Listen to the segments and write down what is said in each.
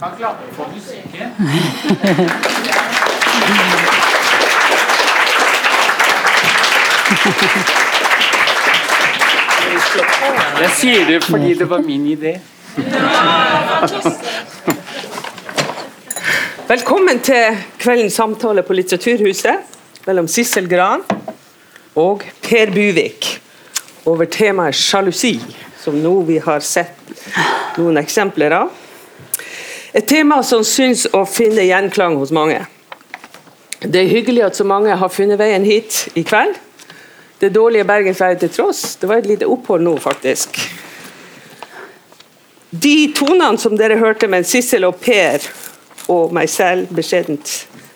Kan klappe for musikken. Jeg sier det fordi det var min idé. Velkommen til kveldens samtale på Litteraturhuset mellom Sissel Gran og Per Buvik over temaet sjalusi, som nå vi har sett noen eksempler av. Et tema som syns å finne gjenklang hos mange. Det er hyggelig at så mange har funnet veien hit i kveld. Det dårlige bergensværet til tross. Det var et lite opphold nå, faktisk. De tonene som dere hørte mens Sissel og Per og meg selv beskjedent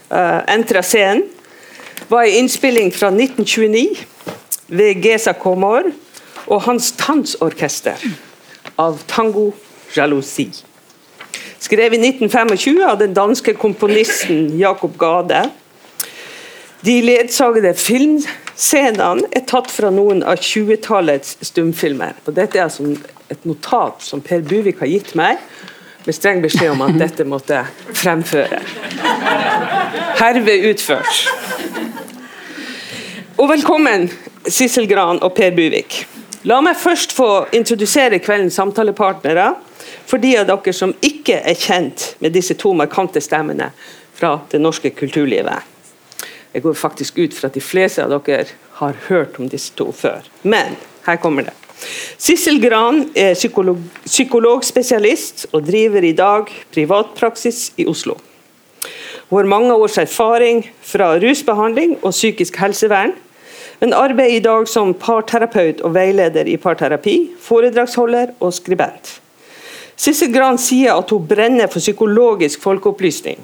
uh, entra scenen, var en innspilling fra 1929 ved Gesa Komor og Hans Tanzorkester av tango jalousi. Skrevet i 1925 av den danske komponisten Jakob Gade. De ledsagede filmscenene er tatt fra noen av 20-tallets stumfilmer. Og dette er altså et notat som Per Buvik har gitt meg, med streng beskjed om at dette måtte fremføre. Herved utført. Og velkommen, Sissel Gran og Per Buvik. La meg først få introdusere kveldens samtalepartnere for de av dere som ikke er kjent med disse to markante stemmene fra det norske kulturlivet. Jeg går faktisk ut fra at de fleste av dere har hørt om disse to før. Men her kommer det. Sissel Gran er psykolog, psykologspesialist og driver i dag privatpraksis i Oslo. Hun har mange års erfaring fra rusbehandling og psykisk helsevern, men arbeider i dag som parterapeut og veileder i parterapi, foredragsholder og skribent. Sissel Gran sier at hun brenner for psykologisk folkeopplysning,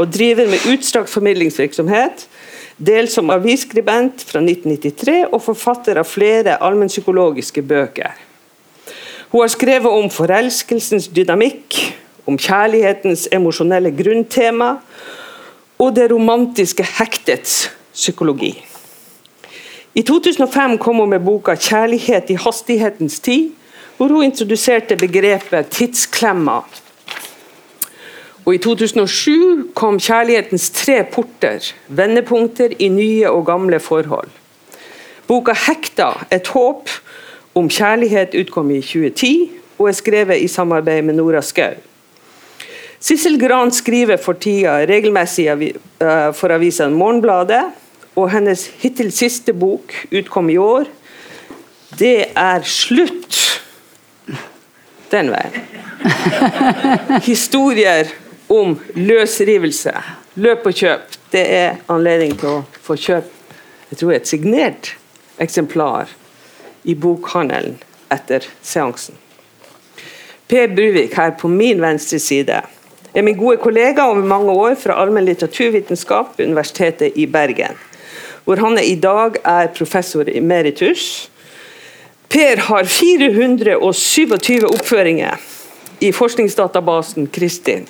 og driver med utstrakt formidlingsvirksomhet, dels som avisskribent fra 1993 og forfatter av flere allmennpsykologiske bøker. Hun har skrevet om forelskelsens dynamikk, om kjærlighetens emosjonelle grunntema og det romantiske hektets psykologi. I 2005 kom hun med boka 'Kjærlighet i hastighetens tid', hvor hun introduserte begrepet tidsklemma. Og I 2007 kom 'Kjærlighetens tre porter', vendepunkter i nye og gamle forhold. Boka 'Hekta et håp om kjærlighet' utkom i 2010 og er skrevet i samarbeid med Nora Skau. Sissel Gran skriver for tida regelmessig eh, for avisa Morgenbladet, og hennes hittil siste bok utkom i år. Det er slutt den veien. Historier om løsrivelse. Løp og kjøp. Det er anledning til å få kjøpt jeg tror et signert eksemplar i bokhandelen etter seansen. Per Bruvik her på min venstre side er min gode kollega over mange år fra allmenn litteraturvitenskap ved Universitetet i Bergen, hvor han i dag er professor emeritus Per har 427 oppføringer i forskningsdatabasen Kristin,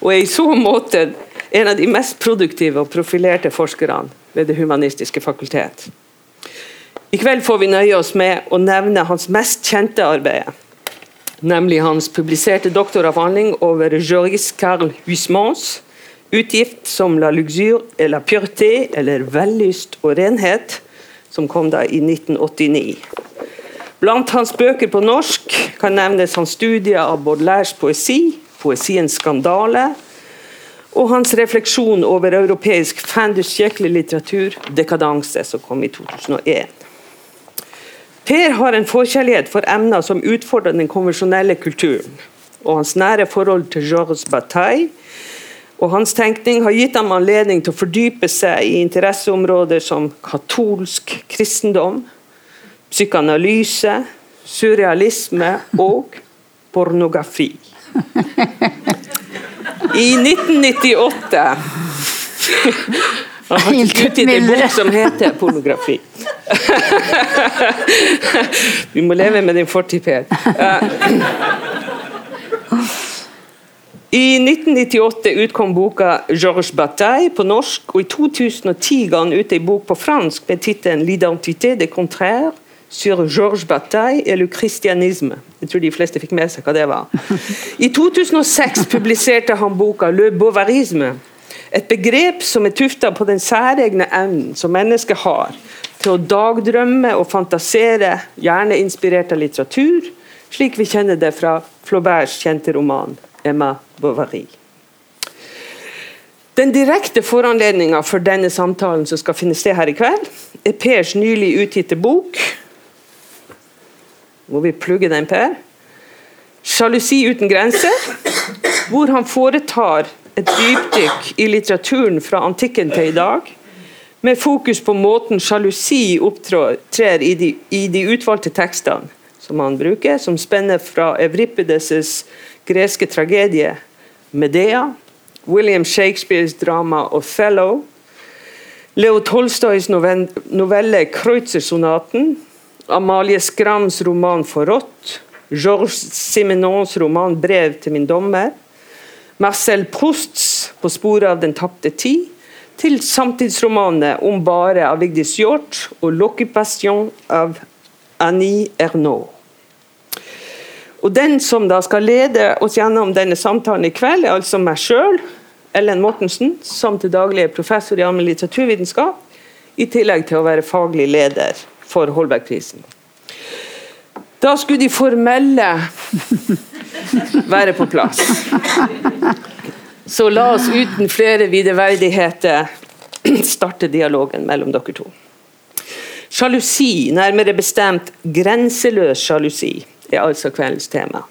og er i så måte en av de mest produktive og profilerte forskerne ved Det humanistiske fakultet. I kveld får vi nøye oss med å nevne hans mest kjente arbeid, nemlig hans publiserte doktoravhandling over Joris Carl Huismans, utgift som La luxure et la pureté, eller Vellyst og renhet, som kom da i 1989. Blant hans bøker på norsk kan nevnes hans studier av Baudelaires poesi, poesiens skandale, og hans refleksjon over europeisk fanduskjekkelig litteratur, 'Dekadanse', som kom i 2001. Per har en forkjærlighet for emner som utfordrer den konvensjonelle kulturen, og hans nære forhold til Georges Bataille og hans tenkning har gitt ham anledning til å fordype seg i interesseområder som katolsk kristendom, psykoanalyse, surrealisme og pornografi. I 1998 han har utgitt en bok som heter 'Pornografi'. Vi må leve med din fortid, Per. I 1998 utkom boka 'Georges Bataille' på norsk, og i 2010 ga han ut en bok på fransk med tittelen 'L'identité des contraires', sur Georges Bataille et le christianisme. Jeg tror de fleste fikk med seg hva det var. I 2006 publiserte han boka Le Bovarisme. Et begrep som er tufta på den særegne evnen som mennesket har til å dagdrømme og fantasere, gjerne inspirert av litteratur, slik vi kjenner det fra Flauberts kjente roman 'Emma Bovary'. Den direkte foranledninga for denne samtalen som skal finne sted her i kveld, er Pers nylig utgitte bok Må vi plugge den, Per? 'Sjalusi uten grenser', hvor han foretar et dypdykk i litteraturen fra antikken til i dag, med fokus på måten sjalusi opptrer i de, i de utvalgte tekstene som han bruker, som spenner fra Evripides' greske tragedie 'Medea', William Shakespeares drama 'Othello', Leo Tolstoys novelle 'Kreuzersonaten', Amalie Skrams roman 'Forrådt', Georges Simenons roman 'Brev til min dommer', Marcel Prousts 'På sporet av den tapte tid', til samtidsromanene 'Om bare' av Vigdis Hjorth og 'L'occupation' av Annie Ernaux. Og Den som da skal lede oss gjennom denne samtalen i kveld, er altså meg sjøl, Ellen Mortensen, som til daglig er professor i allmenn litteraturvitenskap, i tillegg til å være faglig leder for Holbergprisen. Da skulle de formelle være på plass. Så la oss uten flere videreverdigheter starte dialogen mellom dere to. Sjalusi, nærmere bestemt grenseløs sjalusi, er altså kveldens tema.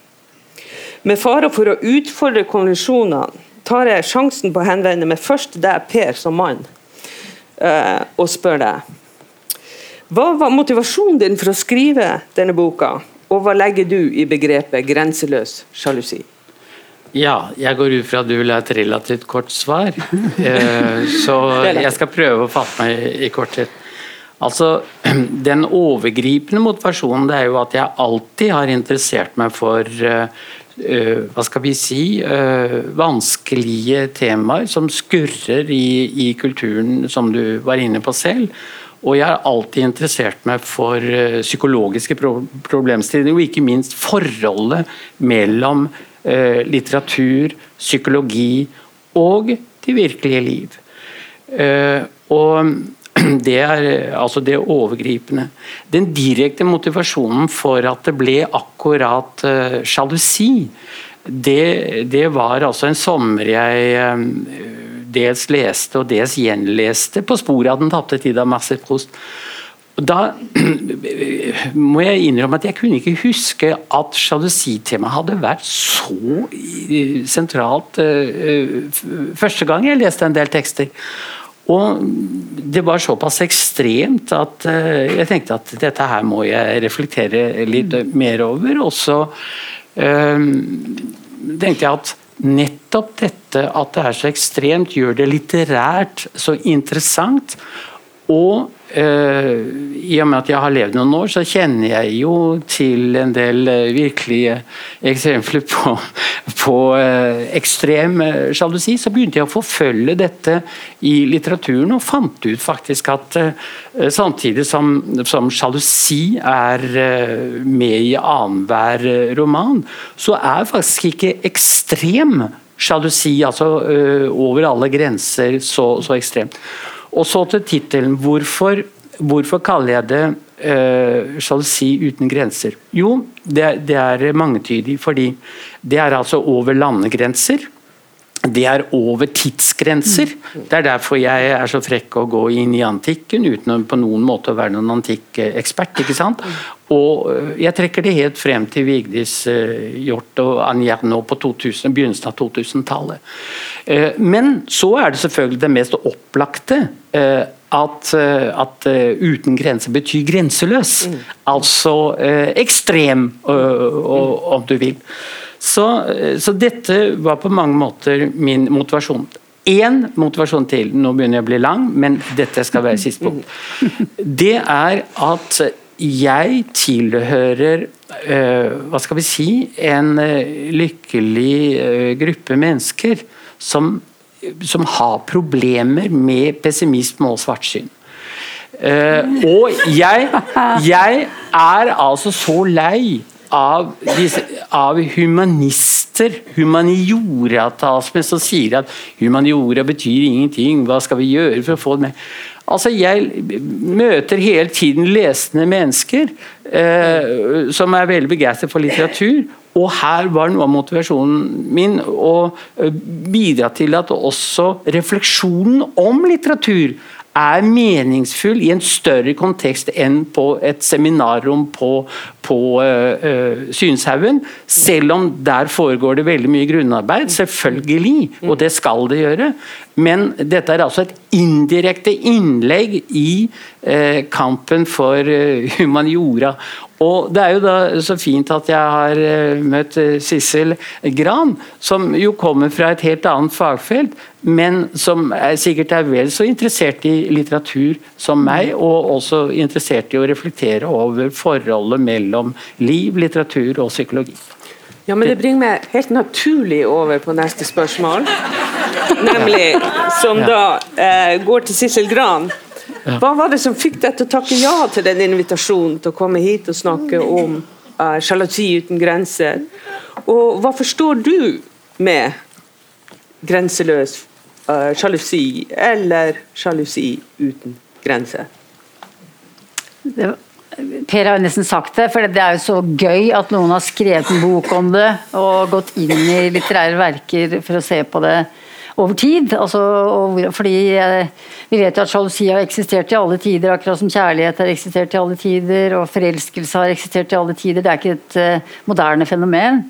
Med fare for å utfordre konvensjonene tar jeg sjansen på å henvende meg først til deg, Per, som mann, eh, og spør deg Hva var motivasjonen din for å skrive denne boka, og hva legger du i begrepet grenseløs sjalusi? Ja, jeg går ut fra at du vil ha et relativt kort svar. Eh, så jeg skal prøve å fatte meg i korthet. Altså, Den overgripende motivasjonen det er jo at jeg alltid har interessert meg for uh, hva skal vi si vanskelige temaer som skurrer i, i, kulturen, som du var inne på selv. Og jeg har alltid interessert meg for uh, psykologiske pro problemstillinger, og ikke minst forholdet mellom litteratur, psykologi og det virkelige liv. og det er altså det overgripende. Den direkte motivasjonen for at det ble akkurat sjalusi, det, det, var altså en sommer jeg dels leste og dels gjenleste 'På sporet av den tapte tid' av Marcel Proust. Da må jeg innrømme at jeg kunne ikke huske at sjalusitemaet hadde vært så sentralt uh, første gang jeg leste en del tekster. Og det var såpass ekstremt at uh, jeg tenkte at dette her må jeg reflektere litt mm. mer over. Og så tenkte jeg at nettopp dette at det er så ekstremt, gjør det litterært så interessant. Og I og med at jeg har levd noen år, så kjenner jeg jo til en del uh, virkelige eksempler på, på uh, ekstrem sjalusi. Så begynte jeg å forfølge dette i litteraturen, og fant ut faktisk at samtidig som, sjalusi er med i annenhver roman, så er faktisk ikke ekstrem sjalusi, altså over alle grenser, så, så ekstremt. Og så til tittelen. Hvorfor, hvorfor, kaller jeg det uh, sjalusi uten grenser? Jo, det, det er mangetydig. Fordi det er altså over landegrenser. Det er over tidsgrenser. Det er derfor jeg er så frekk å gå inn i antikken uten å på noen måte å være noen antikkekspert. ikke sant? Og eh, jeg trekker det helt frem til Vigdis uh, Hjort og nå på 2000, begynnelsen av 2000-tallet. Uh, men så er det selvfølgelig det mest opplagte. At, at uten grenser betyr grenseløs. Mm. Altså ekstrem, om du vil. Så, så, dette var på mange måter min motivasjon. Én motivasjon til, nå begynner jeg å bli lang, men dette skal være siste punkt. Det er at jeg tilhører uh, hva skal vi si en uh, lykkelig gruppe mennesker som, som, har problemer med pessimisme og svartsyn. og jeg, jeg er altså så lei av, av humanister, humaniora-talsmenn, som sier at humaniora betyr ingenting, hva skal vi gjøre for å få det med? Altså, Jeg møter hele tiden lesende mennesker eh, som er veldig begeistret for litteratur. Og her var noe av motivasjonen min å eh, bidra til at også refleksjonen om litteratur er meningsfull i en større kontekst enn på et seminarrom på, på uh, Synshaugen. Selv om der foregår det veldig mye grunnarbeid, selvfølgelig, og det skal det gjøre. Men dette er altså et indirekte innlegg i eh, kampen for humaniora. Og Det er jo da så fint at jeg har eh, møtt uh, Sissel Gran, som jo kommer fra et helt annet fagfelt, men som er, sikkert er vel så interessert i litteratur som meg, og også interessert i å reflektere over forholdet mellom liv, litteratur og psykologi. Ja, men Det bringer meg helt naturlig over på neste spørsmål. Nemlig, som da eh, går til Sissel Gran. Hva var det som fikk deg til å takke ja til den invitasjonen til å komme hit og snakke om sjalusi uten grenser? Og hva forstår du med grenseløs sjalusi eller sjalusi uten grenser? Per har jo nesten sagt det, for det er jo så gøy at noen har skrevet en bok om det og gått inn i litterære verker for å se på det over tid. Altså, fordi eh, Vi vet jo at sjalusi har eksistert i alle tider, akkurat som kjærlighet har eksistert i alle tider, og forelskelse har eksistert i alle tider. Det er ikke et eh, moderne fenomen.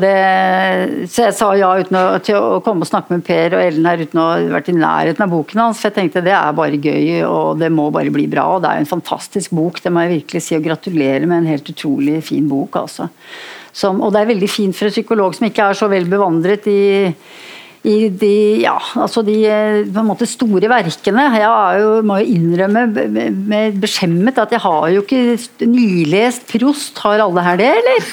Det, så jeg sa ja uten å, til å komme og snakke med Per og Ellen her uten å ha vært i nærheten av boken hans. For jeg tenkte det er bare gøy, og det må bare bli bra. Og det er en fantastisk bok, det må jeg virkelig si. Og gratulerer med en helt utrolig fin bok, altså. Som, og det er veldig fint for en psykolog som ikke er så vel bevandret i i de, ja, altså de eh, måte store verkene. Jeg jo, må jo innrømme med beskjemmet at jeg har jo ikke nylest Prost. Har alle her det, eller?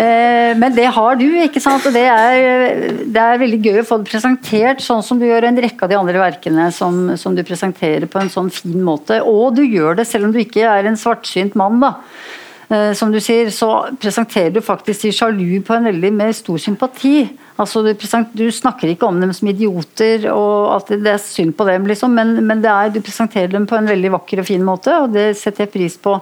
Eh, men det har du, ikke sant. Og det er, det er, veldig gøy å få det presentert sånn som du gjør en rekke av de andre verkene som, som du presenterer på en sånn fin måte. Og du gjør det selv om du ikke er en svartsynt mann, da. Eh, som du sier, så presenterer du faktisk de sjalu på en veldig med stor sympati. Altså, du, snakker ikke om dem som idioter og at det er synd på dem, liksom, men, men er, du presenterer dem på en veldig vakker og fin måte, og det setter jeg pris på.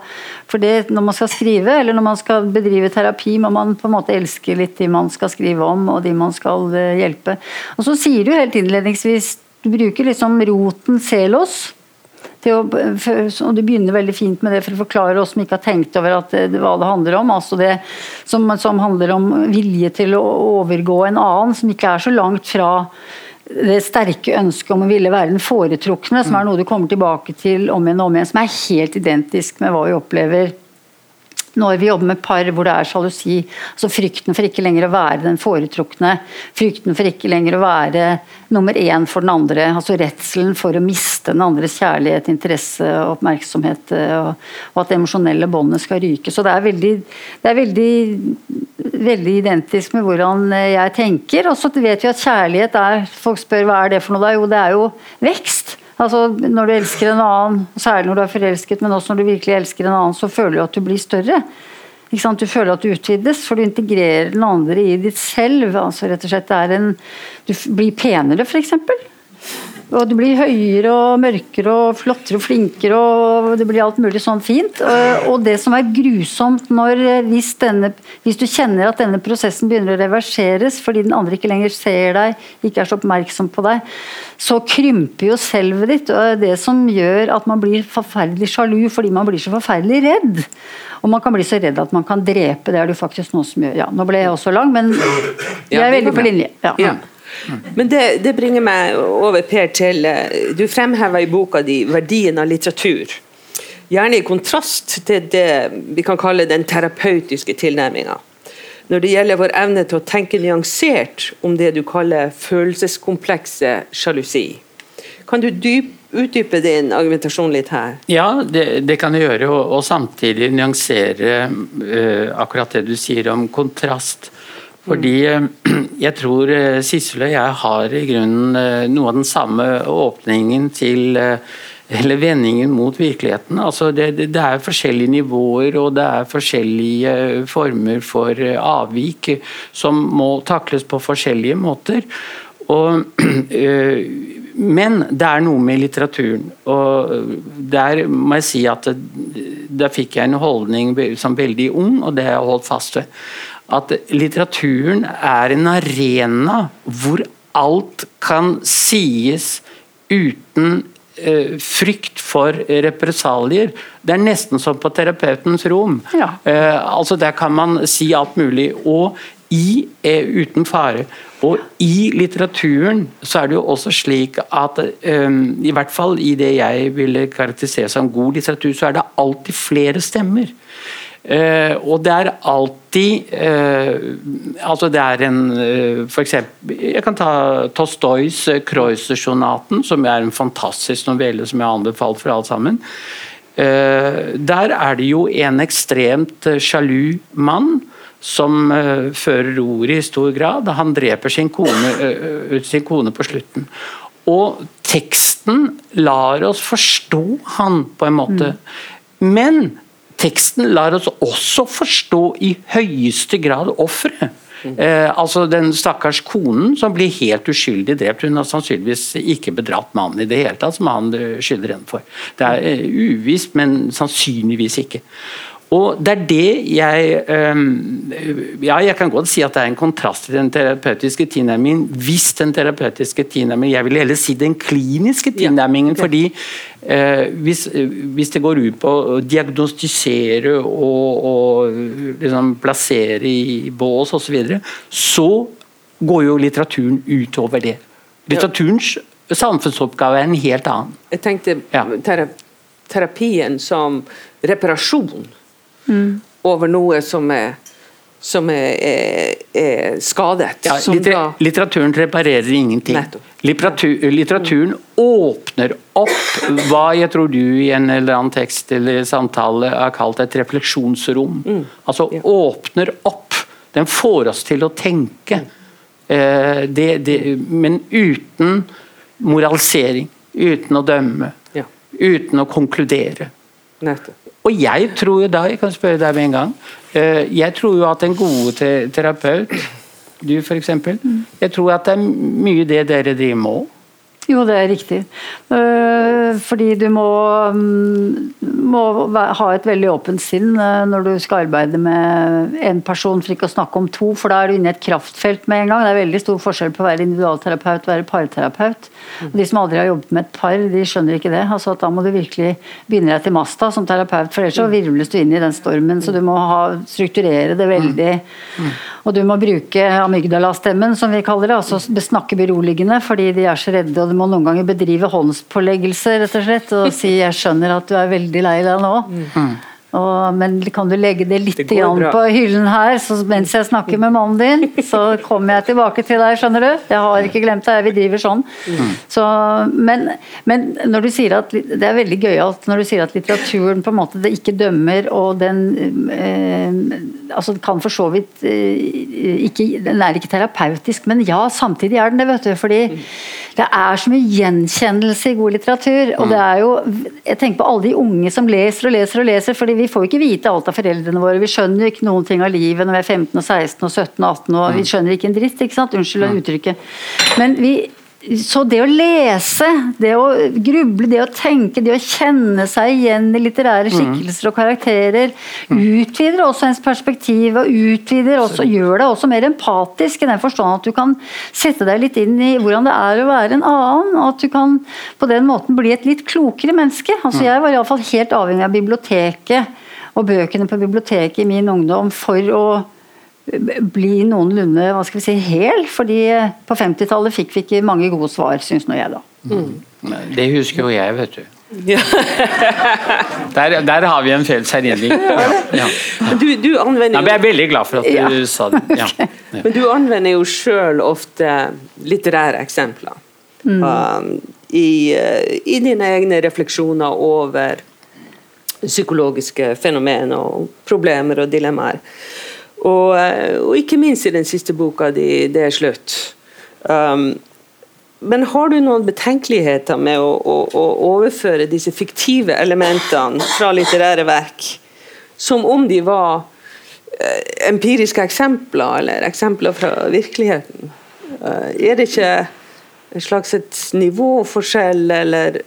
For det, når man skal skrive, eller når man skal bedrive terapi, må man på en måte elske litt de man skal skrive om, og de man skal eh, hjelpe. Og så sier du helt innledningsvis du bruker liksom roten Celos å, og Du begynner veldig fint med det for å forklare oss som ikke har tenkt over det, hva det handler om. altså det som, som, handler om vilje til å overgå en annen, som ikke er så langt fra det sterke ønsket om å ville være den foretrukne, som er noe du kommer tilbake til om igjen og om igjen, som er helt identisk med hva vi opplever når vi jobber med par hvor det er sjalusi. altså Frykten for ikke lenger å være den foretrukne. Frykten for ikke lenger å være nummer én for den andre. altså Redselen for å miste den andres kjærlighet, interesse og oppmerksomhet. Og, og at det emosjonelle båndet skal ryke. Så det er veldig, det er veldig, veldig identisk med hvordan jeg tenker. Og så vet vi at kjærlighet er Folk spør hva er det for noe da? Jo, det er jo vekst. Altså, når du elsker en annen, særlig når du er forelsket, men også når du virkelig elsker en annen, så føler du at du blir større. Du føler at du utvides, for du integrerer den andre i ditt selv. Altså, rett og slett, en, du blir penere, f.eks. Og du blir høyere og mørkere og flottere og flinkere og det blir alt mulig sånn fint. Og det som er grusomt når hvis, denne, hvis du kjenner at denne prosessen begynner å reverseres fordi den andre ikke lenger ser deg, ikke er så oppmerksom på deg, så krymper jo selvet ditt. Og det som gjør at man blir forferdelig sjalu fordi man blir så forferdelig redd. Og man kan bli så redd at man kan drepe. Det er det jo faktisk noe som gjør. Ja, nå ble jeg også lang, men jeg er veldig på linje. Ja. Men det, det, bringer meg over, Per, til eh, Du fremhever i boka di verdien av litteratur. Gjerne i kontrast til det vi kan kalle den terapeutiske tilnærminga. Når det gjelder vår evne til å tenke nyansert om det du kaller følelseskomplekse sjalusi. Kan du dyp, utdype din argumentasjon litt her? Ja, det, det kan jeg gjøre. Og, og samtidig nyansere uh, akkurat det du sier om kontrast. Fordi eh, jeg tror eh, Sissel og jeg har i grunnen eh, noe av den samme åpningen til eller vendingen mot virkeligheten. Altså det, det, er forskjellige nivåer og det er forskjellige former for avvik som må takles på forskjellige måter. Og, men det er noe med litteraturen. og Der må jeg si at da fikk jeg en holdning som veldig ung, og det har jeg holdt fast ved. At litteraturen er en arena hvor alt kan sies uten eh, frykt for represalier. Det er nesten som på terapeutens rom. Ja. Eh, altså Der kan man si alt mulig. Og i er uten fare. Og i litteraturen så er det jo også slik at um, i hvert fall i det jeg ville karakterisere som god litteratur, så er det alltid flere stemmer. Uh, og det er alltid uh, Altså det er en uh, for eksempel, Jeg kan ta Tolstojs 'Kreuzersonaten', som er en fantastisk novelle som jeg har anbefalt for alle sammen. der er det jo en ekstremt sjalu mann som uh, fører ordet i stor grad. Han dreper sin kone, uh, sin kone, på slutten. Og teksten lar oss forstå han på en måte. Mm. Men teksten lar oss også forstå i høyeste grad offeret. Eh, altså Den stakkars konen som blir helt uskyldig drept. Hun har sannsynligvis ikke bedratt mannen i det hele tatt, som han skylder henne for. Det er eh, uvisst, men sannsynligvis ikke. Og det er det jeg um, Ja, jeg kan godt si at det er en kontrast til den terapeutiske tilnærmingen. Hvis den terapeutiske tilnærmingen Jeg vil heller si den kliniske tilnærmingen. Ja. fordi uh, hvis, hvis, det går ut på å diagnostisere og, og liksom plassere i bås osv., så, videre, så går jo litteraturen utover det. Litteraturens samfunnsoppgave er en helt annen. Jeg tenkte ja. terapien som reparasjon mm. over noe som er som er, er, er skadet. Ja, litter. Litteraturen reparerer ingenting. Litteratur, litteraturen mm. åpner opp hva jeg tror du i en eller annen tekst eller samtale har kalt et refleksjonsrom. Mm. Altså ja. åpner opp. Den får oss til å tenke. Eh, det, det, men uten moralisering. Uten å dømme. Ja. Uten å konkludere. Nettopp. Og jeg tror jo da, jeg kan spørre deg med en gang eh, Jeg tror jo at en god terapeut, du f.eks., jeg tror at det er mye det dere driver med òg. Jo, det er riktig. Eh, fordi du må, mm, må, ha et veldig åpent sinn eh, når du skal arbeide med en person, for ikke å snakke om to. For da er du inne i et kraftfelt med en gang. Det er veldig stor forskjell på å være individualterapeut og være parterapeut. De som aldri har jobbet med et par, de skjønner ikke det. Altså at Da må du virkelig begynne deg til masta som terapeut, for ellers så virvles du inn i den stormen. Så du må ha, strukturere det veldig. Og du må bruke amygdala-stemmen, som vi kaller det. Altså snakke beroligende fordi de er så redde. og du må noen ganger bedrive håndspåleggelse rett og slett, og si 'jeg skjønner at du er veldig lei deg nå'. Mm. Og, men kan du legge det litt det på hyllen her, så mens jeg snakker med mannen din, så kommer jeg tilbake til deg, skjønner du. Jeg har ikke glemt deg, vi driver sånn. Mm. Så, men, men, når du sier at det er veldig gøyalt når du sier at litteraturen på en måte det ikke dømmer, og den eh, altså kan for så vidt eh, ikke Den er ikke terapeutisk, men ja, samtidig er den det, vet du. Fordi det er så mye gjenkjennelse i god litteratur. Og det er jo Jeg tenker på alle de unge som leser og leser og leser. fordi vi får ikke vite alt av foreldrene våre. Vi skjønner ikke noen ting av livet når vi er 15 og 16 og 17 og 18 og vi mm. skjønner ikke en dritt. ikke sant? Unnskyld mm. uttrykket. Men vi, så det å lese, det å gruble, det å tenke, det å kjenne seg igjen i litterære mm. skikkelser og karakterer, utvider også ens perspektiv og utvider også, gjør deg også mer empatisk i den forstand at du kan sette deg litt inn i hvordan det er å være en annen. og At du kan på den måten bli et litt klokere menneske. Altså, jeg var iallfall helt avhengig av biblioteket og bøkene på biblioteket i min ungdom for å bli noenlunde hva skal vi si, hel. fordi på 50-tallet fikk vi ikke mange gode svar, syns nå jeg, da. Mm. Det husker jo jeg, vet du. Ja. der, der, har vi en felles herjedning. Ja. Du, du anvender jo... Jeg er veldig glad for at du sa det. Men du anvender jo sjøl ofte litterære eksempler. Mm. Um, i, uh, I dine egne refleksjoner over psykologiske fenomener og problemer og dilemmaer. Og, eh, og, ikke minst i den siste boka di, 'Det er slutt'. Um, men har du noen betenkeligheter med å, å, å, overføre disse fiktive elementene fra litterære verk som om de var eh, empiriske eksempler, eller eksempler fra virkeligheten? Eh, er det ikke en slags et nivåforskjell, eller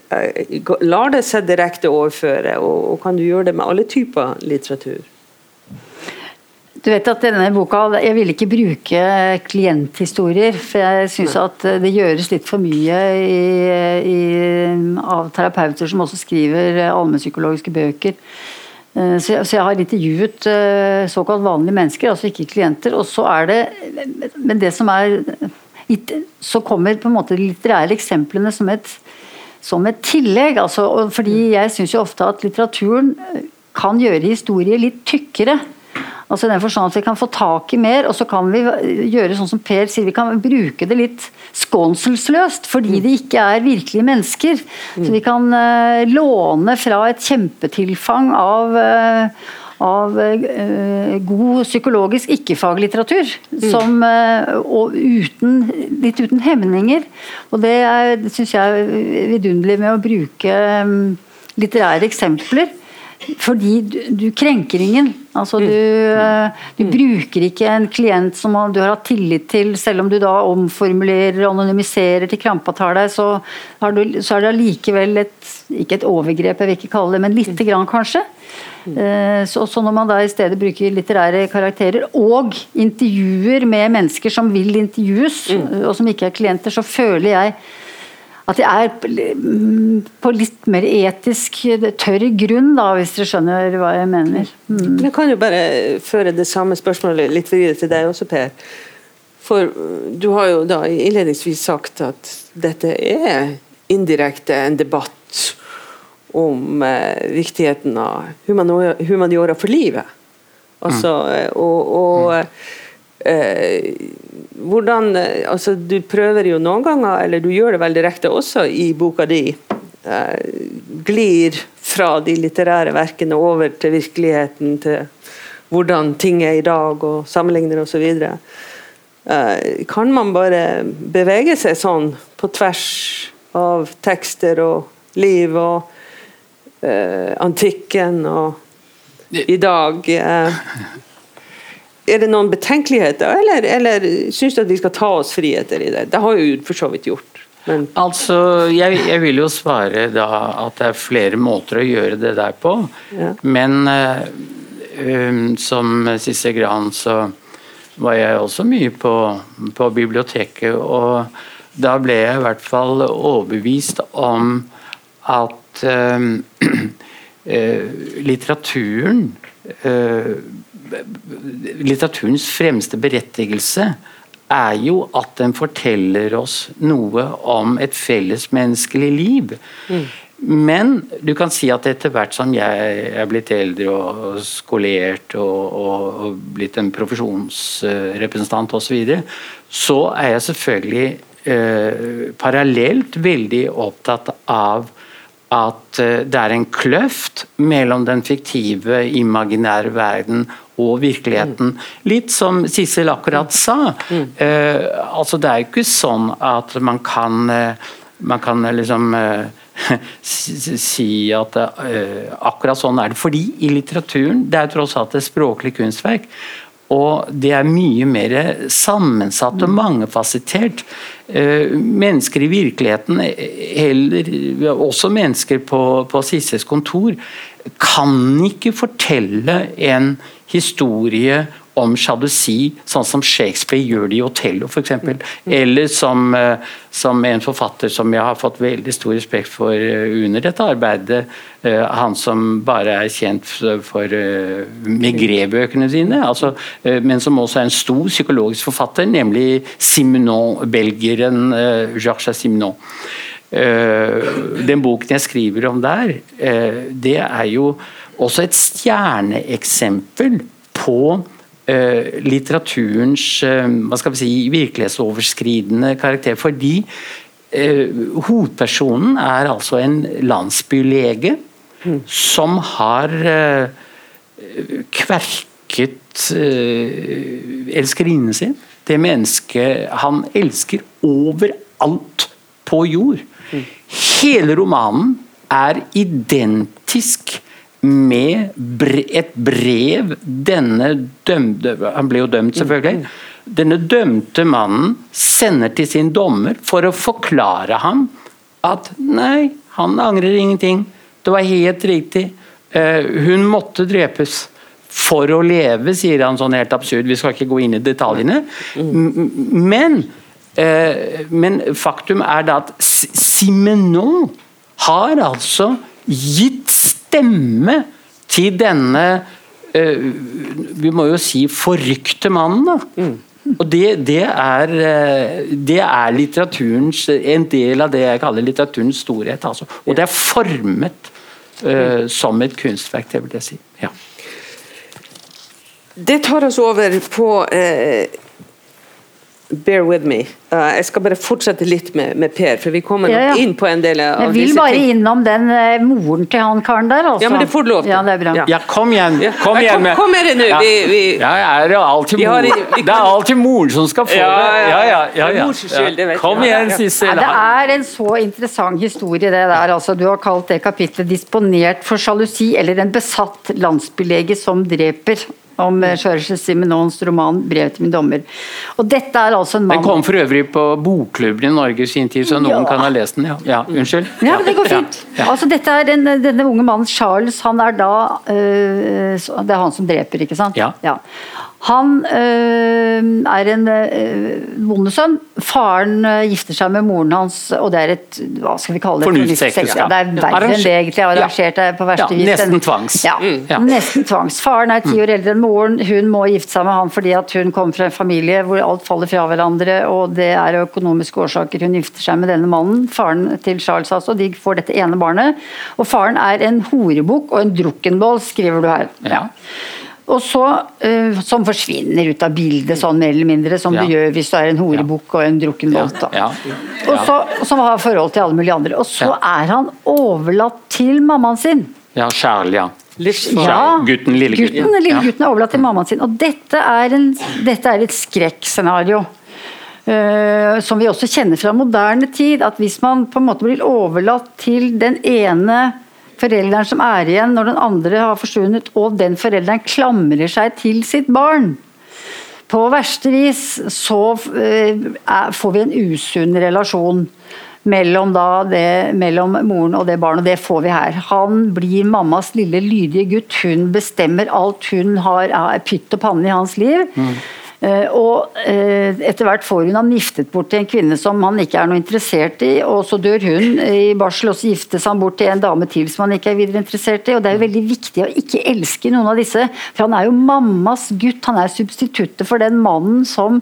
lar det seg direkte overføre? Og, og kan du gjøre det med alle typer litteratur? Du vet at denne boka, Jeg ville ikke bruke klienthistorier, for jeg syns at det gjøres litt for mye i, i, av terapeuter som også skriver allmennpsykologiske bøker. Eh, så jeg, så jeg, har intervjuet eh, såkalt vanlige mennesker, altså ikke klienter. og så er det, Men det som er Så kommer på en måte de litterære eksemplene som et, som et tillegg. Altså, fordi jeg syns jo ofte at litteraturen kan gjøre historier litt tykkere. Altså den forstand at Vi kan få tak i mer, og så kan vi gjøre sånn som Per sier, vi kan bruke det litt skånselsløst, fordi mm. det ikke er virkelige mennesker. Så vi kan uh, låne fra et kjempetilfang av uh, av uh, god psykologisk ikke-faglitteratur. Mm. og uten, litt uten hemninger. Og det, er, syns jeg er vidunderlig med å bruke um, litterære eksempler. Fordi du, du krenker ingen. Altså, du, mm. eh, du, bruker ikke en klient som du har hatt tillit til, selv om du da omformulerer og anonymiserer til krampa tar deg, så, du, så er det allikevel et Ikke et overgrep, jeg vil ikke kalle det, men lite mm. grann, kanskje. Eh, så, så, når man da i stedet bruker litterære karakterer og intervjuer med mennesker som vil intervjues, mm. og som ikke er klienter, så føler jeg at de er på litt mer etisk tørr grunn, da, hvis dere skjønner hva jeg mener. Mm. Jeg kan jo bare føre det samme spørsmålet litt videre til deg også, Per. For du har jo da innledningsvis sagt at dette er indirekte en debatt om eh, viktigheten av humaniora, for livet. Altså, mm. og, og eh, hvordan eh, altså Du prøver jo noen ganger, eller du gjør det vel direkte også i boka di, eh, glir fra de litterære verkene over til virkeligheten, til hvordan ting er i dag, og sammenligner osv. Eh, kan man bare bevege seg sånn på tvers av tekster og liv og eh, antikken og i dag? Eh, er det noen betenkeligheter, eller, eller syns du at vi skal ta oss friheter i det? Det har jo for så vidt gjort. Men... Altså, jeg, jeg, vil jo svare da at det er flere måter å gjøre det der på. Ja. Men uh, um, som Sisse Gran så var jeg også mye på, på, biblioteket, og da ble jeg i hvert fall overbevist om at uh, uh, litteraturen litteraturens fremste berettigelse er jo at den forteller oss noe om et fellesmenneskelig liv. Mm. Men du kan si at etter hvert som jeg er blitt eldre og skolert og, og, og blitt en profesjonsrepresentant osv., så, videre, så er jeg selvfølgelig eh, parallelt veldig opptatt av at eh, det er en kløft mellom den fiktive, imaginære verden og virkeligheten. Litt som Sissel akkurat sa. Uh, altså Det er jo ikke sånn at man kan, uh, man kan liksom uh, si at akkurat sånn er det. Fordi i litteraturen, det er tross alt et språklig kunstverk. Og det er mye mer sammensatt og mangefasettert. Mennesker i virkeligheten, heller, også mennesker på, på Sisses kontor, kan ikke fortelle en historie om sjalusi, sånn som Shakespeare gjør det i 'Otello' f.eks. Eller som, eh, som, en forfatter som jeg har fått veldig stor respekt for eh, under dette arbeidet. Eh, han som bare er kjent for Migré-bøkene sine, altså, men som også er en stor psykologisk forfatter, nemlig Simenon, belgieren Jacques Simenon. Den boken jeg skriver om der, det er jo også et stjerneeksempel på litteraturens uh, hva skal vi si, virkelighetsoverskridende karakter. Fordi uh, hovedpersonen er altså en landsbylege mm. som har kverket elskerinnen sin. Det mennesket han elsker overalt på jord. Hele romanen er identisk med et brev denne dømte Han ble jo dømt, selvfølgelig. Denne dømte mannen sender til sin dommer for å forklare ham at nei, han angrer ingenting. Det var helt riktig. Uh, hun måtte drepes for å leve, sier han sånn helt absurd. Vi skal ikke gå inn i detaljene. Men, uh, men faktum er da at Simenon har altså gitt stemme til denne uh, Vi må jo si forrykte mannen, da. Mm. Og det, det, er, det, er, litteraturens En del av det jeg kaller litteraturens storhet. Altså. Og det er formet uh, som et kunstverk, det vil jeg si. Ja. Det tar oss over på uh, Bear with me. Uh, jeg skal bare fortsette litt med, med Per, for vi kommer ja, ja. inn på en del av disse Jeg vil bare ting. innom den uh, moren til han karen der. Altså. Ja, men det får du lov til. Ja, det er bra. Ja, kom igjen. Kom igjen med Kom, kom nå. Vi, vi, ja, er det, alltid mor. vi kan... det er alltid moren som skal få det. Ja, ja, ja. Skyld, kom igjen, Sissel. det er en så interessant historie, det der. Altså, du har kalt det kapitlet 'Disponert for sjalusi' eller 'En besatt landsbylege som dreper' om George Simenons roman 'Brev til min dommer'. Og dette er altså en mann Den kom for øvrig på Bokklubben i Norge i sin tid, så noen ja. kan ha lest den. Ja, ja unnskyld. Ja, det går fint. Ja. Altså, dette er en, denne unge mannen Charles, han er da øh, Det er han som dreper, ikke sant? Ja. Han øh, er en øh, bondesønn. Faren øh, gifter seg med moren hans, og det er et hva skal vi kalle det? Fornuftsekteskap. Det er verre enn det, egentlig. Arrangert det på verste vis. Nesten tvangs. Ja, mm. nesten tvangs. Faren er ti år eldre enn moren. Hun må gifte seg med han fordi at hun kommer fra en familie hvor alt faller fra hverandre, og det er økonomiske årsaker. Hun gifter seg med denne mannen, faren til Charles altså. De får dette ene barnet. Og faren er en horebukk og en drukkenboll, skriver du her. Ja. Og så, uh, Som forsvinner ut av bildet, sånn mer eller mindre, som ja. du gjør hvis du er en horebukk og en drukken bolt. Ja. Og så, Som har forhold til alle mulige andre. Og så er han overlatt til mammaen sin. Ja, Charles, ja. Ja, gutten, lille gutten. gutten lille gutten er overlatt til mammaen sin. Og dette er, en, dette er et skrekkscenario. Uh, som vi også kjenner fra moderne tid. At hvis man på en måte blir overlatt til den ene forelderen som er igjen når den andre har forsvunnet, og den forelderen klamrer seg til sitt barn. På verste vis så uh, får vi en usunn relasjon mellom, det, mellom, moren og det barnet. Det får vi her. Han blir mammas lille lydige gutt. Hun bestemmer alt. Hun har pytt og panne i hans liv. Mm. Eh, og eh, etter hvert får hun ham giftet bort til en kvinne som han ikke er noe interessert i, og så dør hun i barsel, og så giftes han bort til en dame til som han ikke er videre interessert i. og Det er jo veldig viktig å ikke elske noen av disse, for han er jo mammas gutt. Han er substituttet for den mannen som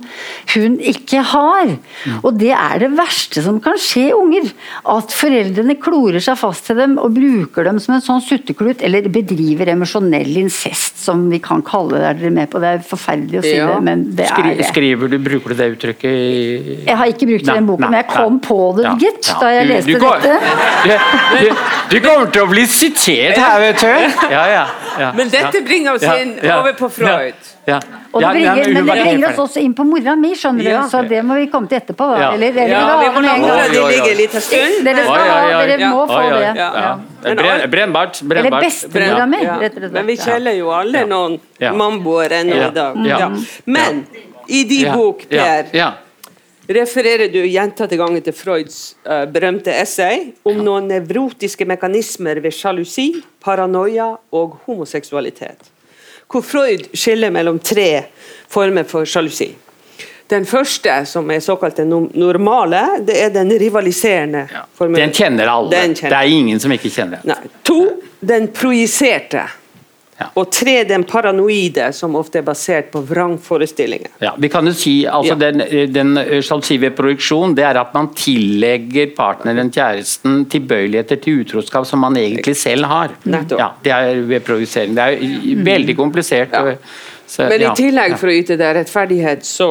hun ikke har. Og det er det verste som kan skje unger. At foreldrene klorer seg fast til dem og bruker dem som en sånn sutteklut, eller bedriver emosjonell incest, som vi kan kalle det. Er dere med på det? er forferdelig å si ja. det. men Skri, skriver du, Bruker du det uttrykket i Jeg har ikke brukt det i den boken, men jeg kom nei. på det, ja, gitt, da jeg leste du, går, dette. Du, du, kommer til å bli sitert her, vet du. Ja, ja, men dette bringer oss inn over på Freud. Ja. Og det bringer, men det bringer oss også inn på mora mi, skjønner du. Så det må vi komme til etterpå. Da. Eller, eller, ja, vi må la mora di ligge litt en stund. Dere, skal, dere må få det. Brennbart. Eller bestemora mi, rett og slett. Men vi kjeller jo alle noen mamboer ennå i dag. Men i de bok, Per refererer du gjentatte ganger til Freuds uh, berømte essay om noen nevrotiske mekanismer ved sjalusi, paranoia og homoseksualitet hvor Freud skiller mellom tre former for sjalusi. Den første, som er såkalt den normale, det er den rivaliserende. Ja. Formen. Den kjenner alle. Den kjenner. Det er ingen som ikke kjenner den. To, den projiserte. Ja. Og tre, den paranoide, som ofte er basert på vrangforestillinger. Ja, vi kan jo si, altså ja. Den, den sjalusi ved det er at man tillegger partneren, kjæresten, tilbøyeligheter til utroskap som man egentlig selv har. Ja, det er ved projisering. Det er veldig komplisert. Så, Men i tillegg, for å yte deg rettferdighet, så,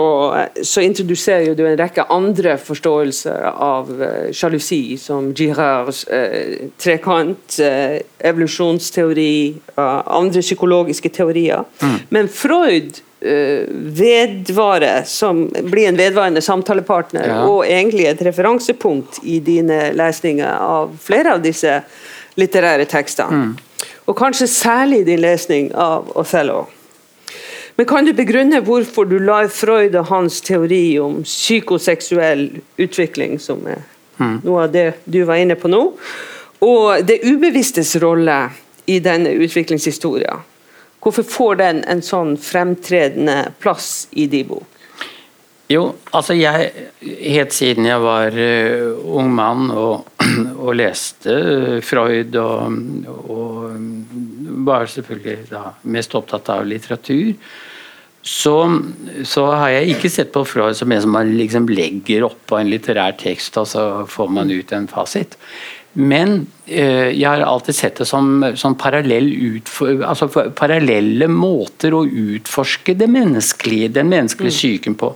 så introduserer du en rekke andre forståelser av uh, sjalusi, som Girards uh, trekant, uh, evolusjonsteori, andre psykologiske teorier. Mm. Men Freud vedvare, som blir en vedvarende samtalepartner, Ja. og egentlig et referansepunkt i dine lesninger av flere av disse litterære tekstene. Og kanskje særlig din lesning av Othello. Men kan du begrunne hvorfor du lar Freud og hans teori om psykoseksuell utvikling, som er noe av det du var inne på nå, og det ubevisstes rolle i denne utviklingshistoria? hvorfor får den en sånn fremtredende plass i din bok? Jo, altså jeg Helt siden jeg var uh, ung mann og, og leste eh, Freud og, og mm, var selvfølgelig da mest opptatt av litteratur, så, så har jeg ikke sett på Freud som en som man liksom legger oppå en litterær tekst, og så får man ut en fasit. Men eh, jeg har alltid sett det som, som parallell utfor, altså parallelle måter å utforske menneskelige, den menneskelige psyken på.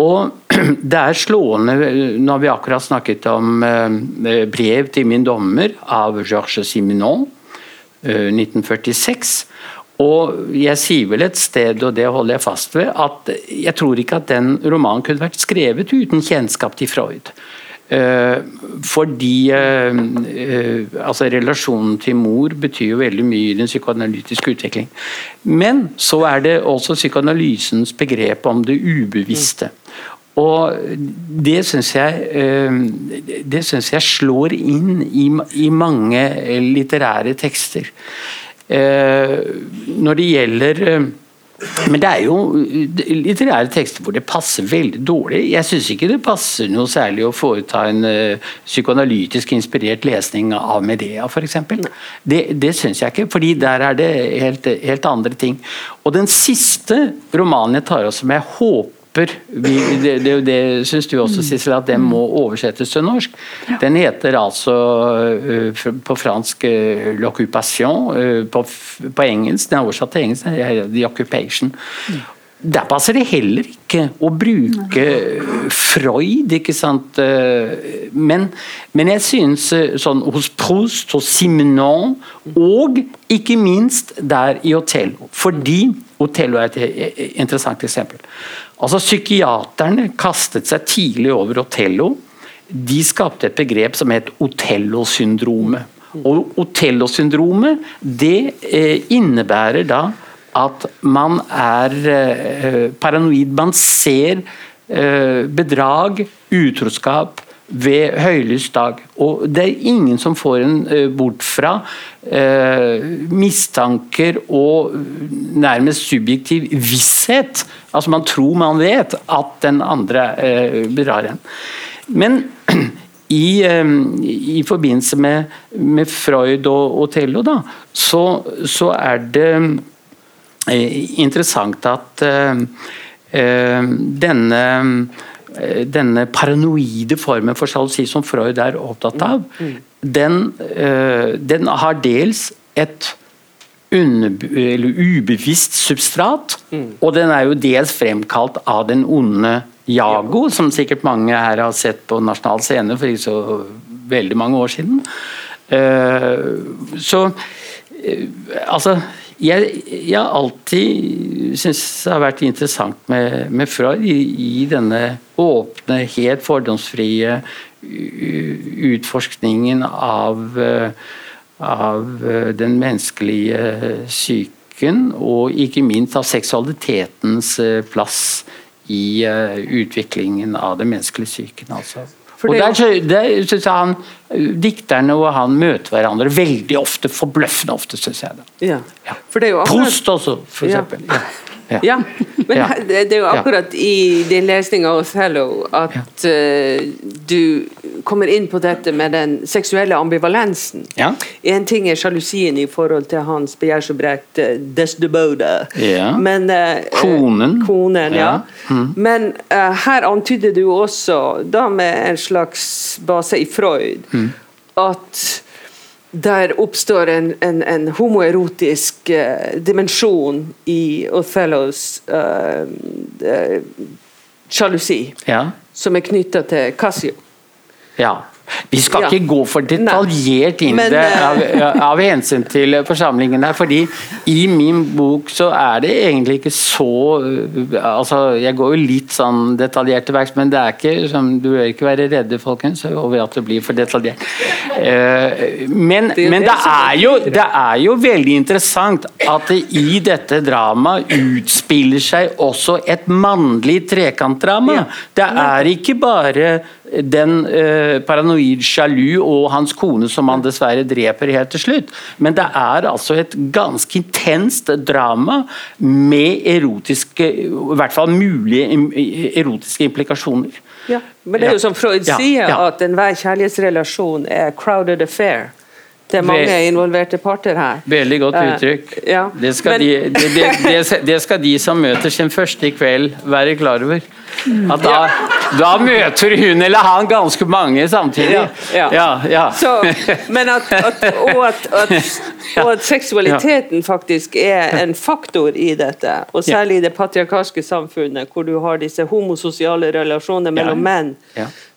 Og det er slående Nå har vi akkurat snakket om eh, brev til min dommer av Georges Simenon, eh, 1946. Og jeg sier vel et sted, og det holder jeg fast ved, at jeg tror ikke at den romanen kunne vært skrevet uten kjennskap til Freud. Eh, fordi eh, eh, altså relasjonen til mor betyr jo veldig mye i den psykoanalytiske utvikling. Men så er det også psykoanalysens begrep om det ubevisste. Og det syns jeg, det synes jeg slår inn i, i mange litterære tekster. Når det gjelder men det er jo litterære tekster hvor det passer veldig dårlig. Jeg syns ikke det passer noe særlig å foreta en uh, psykoanalytisk inspirert lesning av Medea f.eks. Det, det syns jeg ikke, fordi der er det helt, helt andre ting. Og den siste romanen jeg tar opp som jeg håper vi, det, det, det syns du også, Sissel, at det må oversettes til norsk. Den heter altså uh, på fransk uh, 'L'occupation', uh, på, på engelsk, den er oversatt til engelsk, 'The Occupation'. Der passer det heller ikke å bruke Freud, ikke sant. Uh, Men, men jeg synes uh, sånn hos Proust, hos Simenon, og ikke minst der i Otello. Fordi Otello er et eh, interessant eksempel. Altså Psykiaterne kastet seg tidlig over Otello. De skapte et begrep som het Otello-syndromet. Og Otello-syndromet det eh, innebærer da at man er eh, paranoid. Man ser eh, bedrag, utroskap, ved høylys dag. Og det er ingen som får en eh, bort fra mistanker og nærmest subjektiv visshet. Altså man tror man vet at den andre bedrar en. Men i, i forbindelse med, med Freud og Otello, da, så, så er det interessant at eh, eh, denne eh, denne paranoide formen for sjalusi som Freud er opptatt av, den, eh, den har dels et eller ubevisst substrat, og den er jo dels fremkalt av den onde Jago, som sikkert mange her har sett på nasjonal scene for ikke så veldig mange år siden. Eh, så eh, altså jeg, jeg alltid syns det har vært interessant med, med Freud i, i denne åpne, helt fordomsfrie utforskningen av, eh, av eh, den menneskelige psyken, og ikke minst av seksualitetens eh, plass i utviklingen av den menneskelige psyken. Altså. Og det er der, der synes jeg han, dikterne og han møter hverandre veldig ofte, forbløffende ofte, syns jeg. Ja. Ja. For det er jo Prost også, for eksempel. Ja. Ja. Ja, men det er jo akkurat i din lesning av Othello at uh, du kommer inn på dette med den seksuelle ambivalensen. En ting er sjalusien i forhold til hans begjærsobrekte Desdemona. Ja. men eh, Konen. konen ja. Ja. Men uh, her antyder du også, da med en slags base i Freud, Mm. at der oppstår en, en, en homoerotisk uh, dimensjon i Othellos uh, sjalusi, ja. som er knytta til Cassio. Ja. Vi skal Ja. ikke gå for detaljert inn i det eh, av, av hensyn til forsamlingen her, fordi i min bok så er det egentlig ikke så uh, altså Jeg går jo litt sånn detaljert til verks, men det er ikke som, du bør ikke være redde folkens, over at det blir for detaljert. Eh, men, jo men det er jo, det er jo veldig interessant at det i dette dramaet utspiller seg også et mannlig trekantdrama. Det er ikke bare den eh, paranoid sjalu og hans kone som han dessverre dreper helt til slutt. Men det er altså et ganske intenst drama med erotiske, i hvert fall mulige erotiske implikasjoner. Ja, men det er jo som Freud Ja, sier, ja. at enhver kjærlighetsrelasjon er crowded affair. Det er mange involverte parter her. Veldig godt uttrykk. uttrykk. ja, Det, skal men- de, det, det, det, skal de som møter sin første i kveld være klar over. At da, da møter hun eller han ganske mange samtidig. Ja, ja. Så, men at, at, og, at, og at seksualiteten faktisk er en faktor i dette, og særlig i det patriarkalske samfunnet, hvor du har disse homososiale relasjoner mellom menn,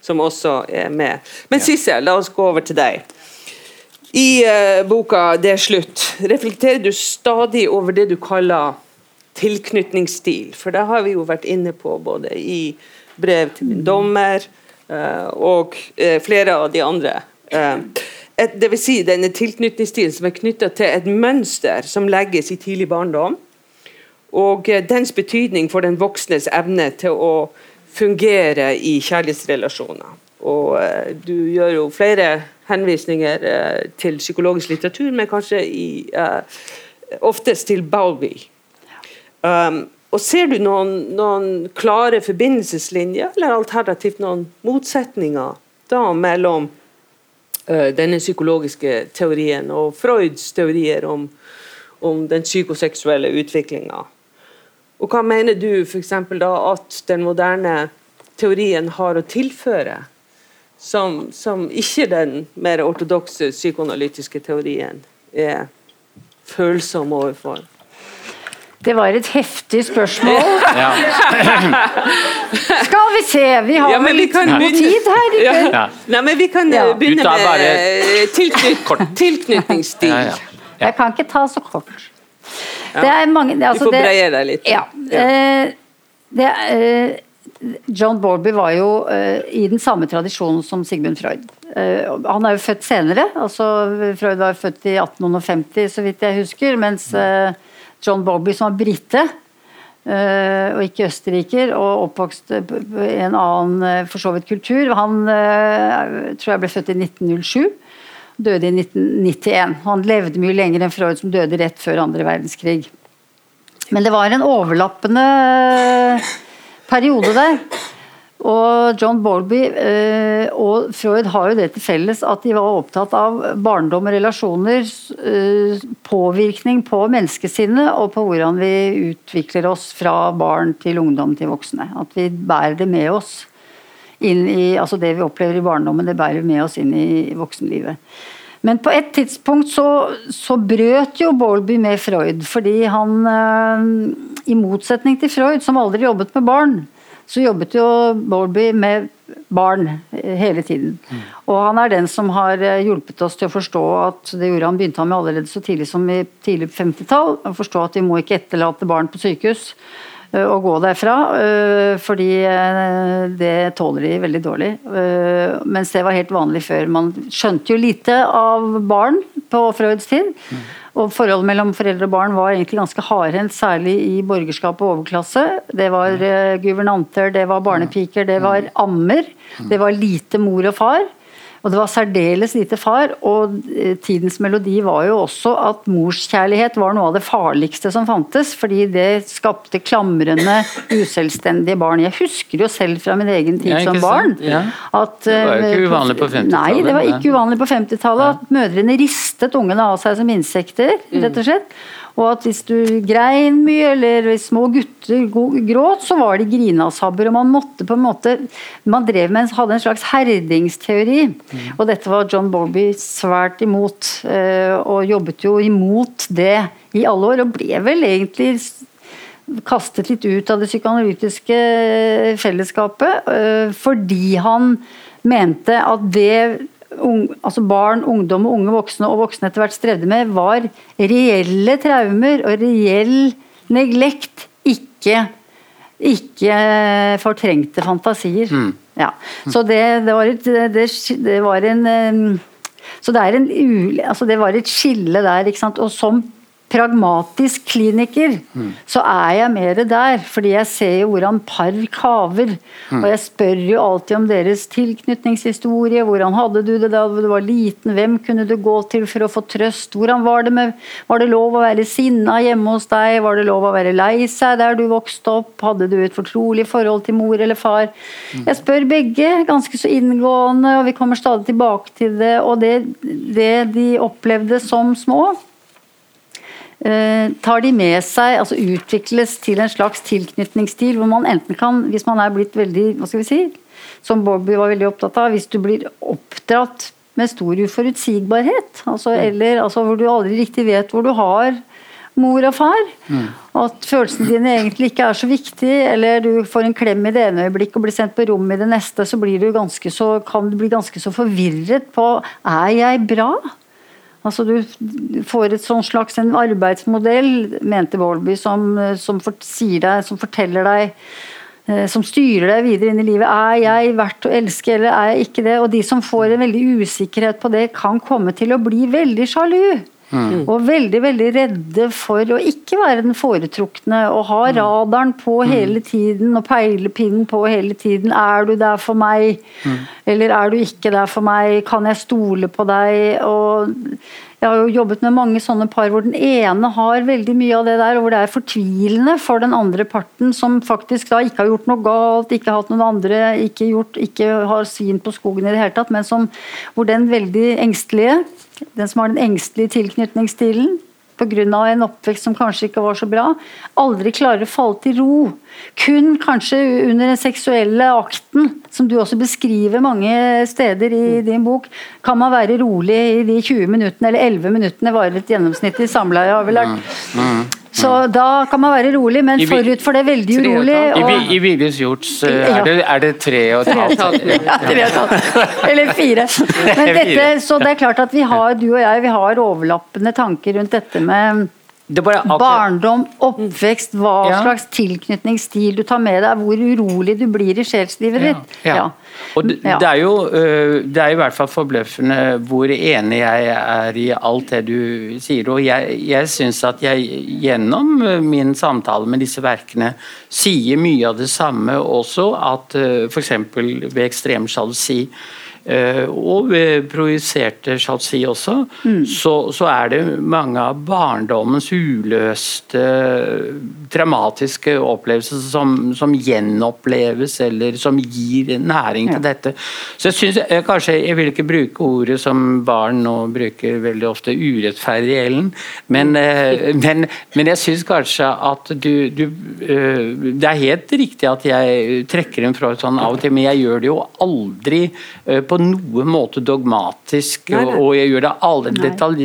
som også er med. Men Sissel, la oss gå over til deg. I eh, boka 'Det er slutt' reflekterer du stadig over det du kaller tilknytningsstil. For det har vi jo vært inne på både i brev til min dommer eh, og eh, flere av de andre. Et, det vil si denne tilknytningsstilen som er knytta til et mønster som legges i tidlig barndom. Og dens betydning for den voksnes evne til å fungere i kjærlighetsrelasjoner. Og du gjør jo flere henvisninger eh, til psykologisk litteratur, men kanskje i, eh, oftest til Bowie. Um, og Ser du noen, noen klare forbindelseslinjer, eller alternativt noen motsetninger da mellom uh, denne psykologiske teorien og Freuds teorier om, om den psykoseksuelle utviklinga? Og hva mener du eksempel da at den moderne teorien har å tilføre, som, som ikke den mer ortodokse psykoanalytiske teorien er følsom overfor? Det var et heftig spørsmål. Ja. Skal vi se, vi har Ja, men vel vi litt begynne- tid her. Ja. ikke? Ja. Nei, men vi kan Ja. eh, begynne Du med bare- eh, tilknyt tilknytningsstil. Ja, ja. Jeg kan ikke ta så kort. Det er mange, altså får det- breie deg litt. Ja. eh, det, eh, John Borby var jo uh, i den samme tradisjonen som Sigmund Freud. Uh, han er jo født senere. altså Freud var født i 1850, så vidt jeg husker. Mens eh, John Borby, som var brite, og ikke østerriker, og oppvokst i en annen for så vidt kultur, han tror jeg ble født i 1907 døde i 1991. Han levde mye lenger enn Freud, som døde rett før andre verdenskrig. Men det var en overlappende periode der. Og John Bowlby eh, og Freud har jo det til felles at de var opptatt av barndom og relasjoner, eh, påvirkning på menneskesinnet og på hvordan vi utvikler oss fra barn til ungdom til voksne. At vi bærer det med oss inn i, altså det vi opplever i barndommen, det bærer vi med oss inn i voksenlivet. Men på et tidspunkt så, så brøt jo Bowlby med Freud, fordi han eh, I motsetning til Freud, som aldri jobbet med barn, så jobbet jo Bowlby med barn eh, hele tiden. Og han er den som har eh, hjulpet oss til å forstå at det gjorde han begynte han med allerede så tidlig som i tidlig 50-tall, å forstå at vi må ikke etterlate barn på sykehus eh, og gå derfra, fordi det tåler de veldig dårlig. Mens det var helt vanlig før. Man skjønte jo lite av barn på Freuds tid. Og Forholdet mellom foreldre og barn var egentlig ganske hardhendt, særlig i borgerskap og overklasse. Det var eh, guvernanter, det var barnepiker, det var ammer. Det var lite mor og far. Og det var særdeles lite far. Og eh, tidens melodi var jo også at morskjærlighet var noe av det farligste som fantes, fordi det skapte klamrende, uselvstendige barn. Jeg husker jo selv fra min egen tid Ja, som barn? Ja. at Det var jo eh, ikke uvanlig på 50-tallet, Nei, det var ikke uvanlig på 50-tallet at mødrene ristet ungene av seg som insekter, Mm. rett og slett. Og at hvis du grein mye, eller hvis små gutter gråt, så var de grinasabber. Og man måtte på en måte Man drev med, hadde en slags herdingsteori. Mm. Og dette var John Bowlby svært imot, eh, og jobbet jo imot det i alle år. Og ble vel egentlig kastet litt ut av det psykoanalytiske fellesskapet øh, fordi han mente at det altså barn, ungdom og unge voksne og voksne etter hvert strevde med, var reelle traumer og reell neglekt, ikke, ikke fortrengte fantasier. Mm. Ja. Så det, det, var et, det, det, var en så det, en, altså det var et skille der. Og som pragmatisk kliniker, mm. så er jeg mer der. Fordi jeg ser jo hvordan par kaver. Mm. Og jeg spør jo alltid om deres tilknytningshistorie. Hvordan hadde du det da du var liten? Hvem kunne du gå til for å få trøst? Hvordan Var det med, var det lov å være sinna hjemme hos deg? Var det lov å være lei seg der du vokste opp? Hadde du et fortrolig forhold til mor eller far? Mm. Jeg spør begge ganske så inngående, og vi kommer stadig tilbake til det. Og det, det de opplevde som små tar de med seg, altså utvikles til en slags tilknytningsstil hvor man enten kan, hvis man er blitt veldig, hva skal vi si, som Bobby var veldig opptatt av, hvis du blir oppdratt med stor uforutsigbarhet, altså, mm. eller altså, hvor du aldri riktig vet hvor du har mor og far. Mm. At følelsene dine egentlig ikke er så viktige, eller du får en klem i det ene øyeblikket og blir sendt på rommet i det neste, så, blir du så kan du bli ganske så forvirret på er jeg bra? Altså Du får et sånn slags en arbeidsmodell, mente Volby, som, som, for, deg, som forteller deg eh, som styrer deg videre inn i livet. Er jeg verdt å elske, eller er jeg ikke det? Og de som får en veldig usikkerhet på det, kan komme til å bli veldig sjalu. Mm. Og veldig veldig redde for å ikke være den foretrukne og ha mm. radaren på mm. hele tiden og peilepinnen på hele tiden. Er du der for meg, mm. eller er du ikke der for meg? Kan jeg stole på deg? Og jeg har jo jobbet med mange sånne par hvor den ene har veldig mye av det der, og hvor det er fortvilende for den andre parten, som faktisk da ikke har gjort noe galt, ikke har hatt noen andre, ikke, gjort, ikke har svin på skogen i det hele tatt, men som, hvor den veldig engstelige den som har den engstelige tilknytningsstilen pga. en oppvekst som kanskje ikke var så bra, aldri klarer å falle til ro. Kun kanskje under den seksuelle akten, som du også beskriver mange steder i din bok, kan man være rolig i de 20 minuttene, eller 11 minuttene varer et gjennomsnittlig samleie, har vi lært. Mm, mm. Så da kan man være rolig, men forut for det veldig urolig. Og... I, I Vigdis Hjorts eh, er, det, er det tre og et halvt? Ja, tre og et halvt. Eller fire. Men dette, så det er klart at vi har, du og jeg, vi har overlappende tanker rundt dette med Barndom, oppvekst, hva ja. slags tilknytningsstil du tar med deg, hvor urolig du blir i sjelslivet ditt. Ja. ja. Og det, det, er jo, øh, det er i hvert fall forbløffende hvor enig jeg er i alt det du sier. Og jeg, jeg syns at jeg gjennom min samtale med disse verkene sier mye av det samme også, at øh, f.eks. ved ekstrem sjalusi og ved projiserte sjalusi også, mm. så, så, er det mange av barndommens uløste traumatiske opplevelser som, som gjenoppleves, eller som gir næring til ja. dette. Så jeg synes, jeg, kanskje, jeg vil ikke bruke ordet som barn nå bruker veldig ofte, urettferdig, Ellen, men, eh, men, men jeg syns kanskje at du, du, eh, Det er helt riktig at jeg trekker en fra sånn av og til, men jeg gjør det jo aldri på noen måte dogmatisk, nei, nei. og jeg gjør det alle detalj,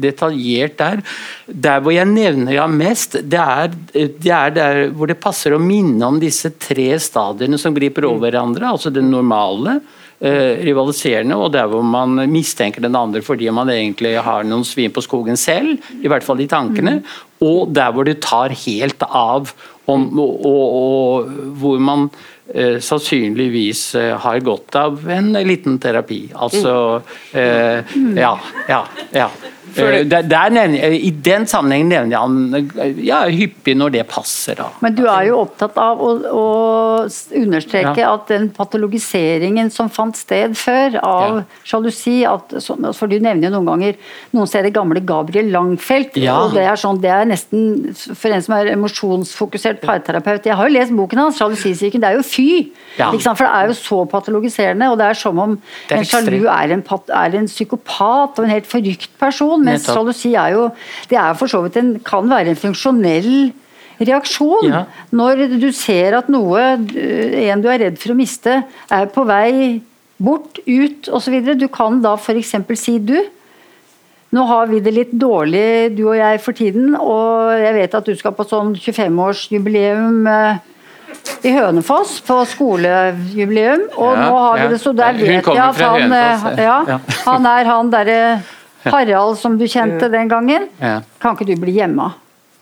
detaljert der. Der hvor jeg nevner ham mest, det er, det er, der hvor det passer å minne om disse tre stadiene som griper over hverandre. altså det normale, eh, rivaliserende, og der hvor man mistenker den andre fordi man egentlig har noen svin på skogen selv, i hvert fall i tankene, mm. og der hvor det tar helt av, om, og, og, hvor man eh, sannsynligvis eh, har godt av en liten terapi. Altså eh, Ja, ja. ja. Eh, der, der nevner, I den sammenhengen nevner jeg han ja, hyppig når det passer. Da. Men du er jo opptatt av å, å understreke ja. at den patologiseringen som fant sted før av sjalusi For du nevner jo noen ganger noen steder gamle Gabriel Langfeldt. og det er, sånn, det er nesten For en som er emosjonsfokusert parterapeut Jeg har jo lest boken hans, 'Sjalusisyken'. Det er jo fy! For det er jo så patologiserende, og det er som om en sjalu er en, er en psykopat og en helt forrykt person reaksjon, mens Nettopp. sjalusi er jo Det er for så vidt en, kan være en funksjonell reaksjon. Ja. Når du ser at noe, en du er redd for å miste, er på vei bort, ut osv. Du kan da f.eks. si du. Nå har vi det litt dårlig, du og jeg, for tiden, og jeg vet at du skal på sånn 25-årsjubileum eh, i Hønefoss, på skolejubileum. Og Ja, nå har vi det, så der vet jeg at han, eh, ja. han er han derre Harald som du kjente den gangen. Kan ikke du bli hjemme?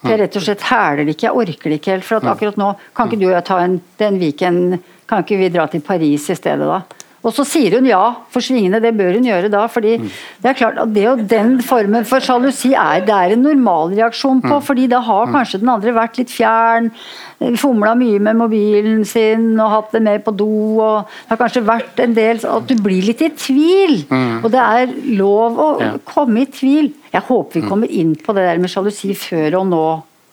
Jeg rett og slett hæler det ikke, jeg orker det ikke helt. For at akkurat nå kan ikke du og jeg ta en, den Viken Kan ikke vi dra til Paris i stedet da? Og så sier hun ja for svingene, det bør hun gjøre da. fordi det er klart at det og den formen for sjalusi er det er en normalreaksjon på. fordi da har kanskje den andre vært litt fjern, fomla mye med mobilen sin og hatt det med på do. og Det har kanskje vært en del At du blir litt i tvil. Og det er lov å komme i tvil. Jeg håper vi kommer inn på det der med sjalusi før og nå.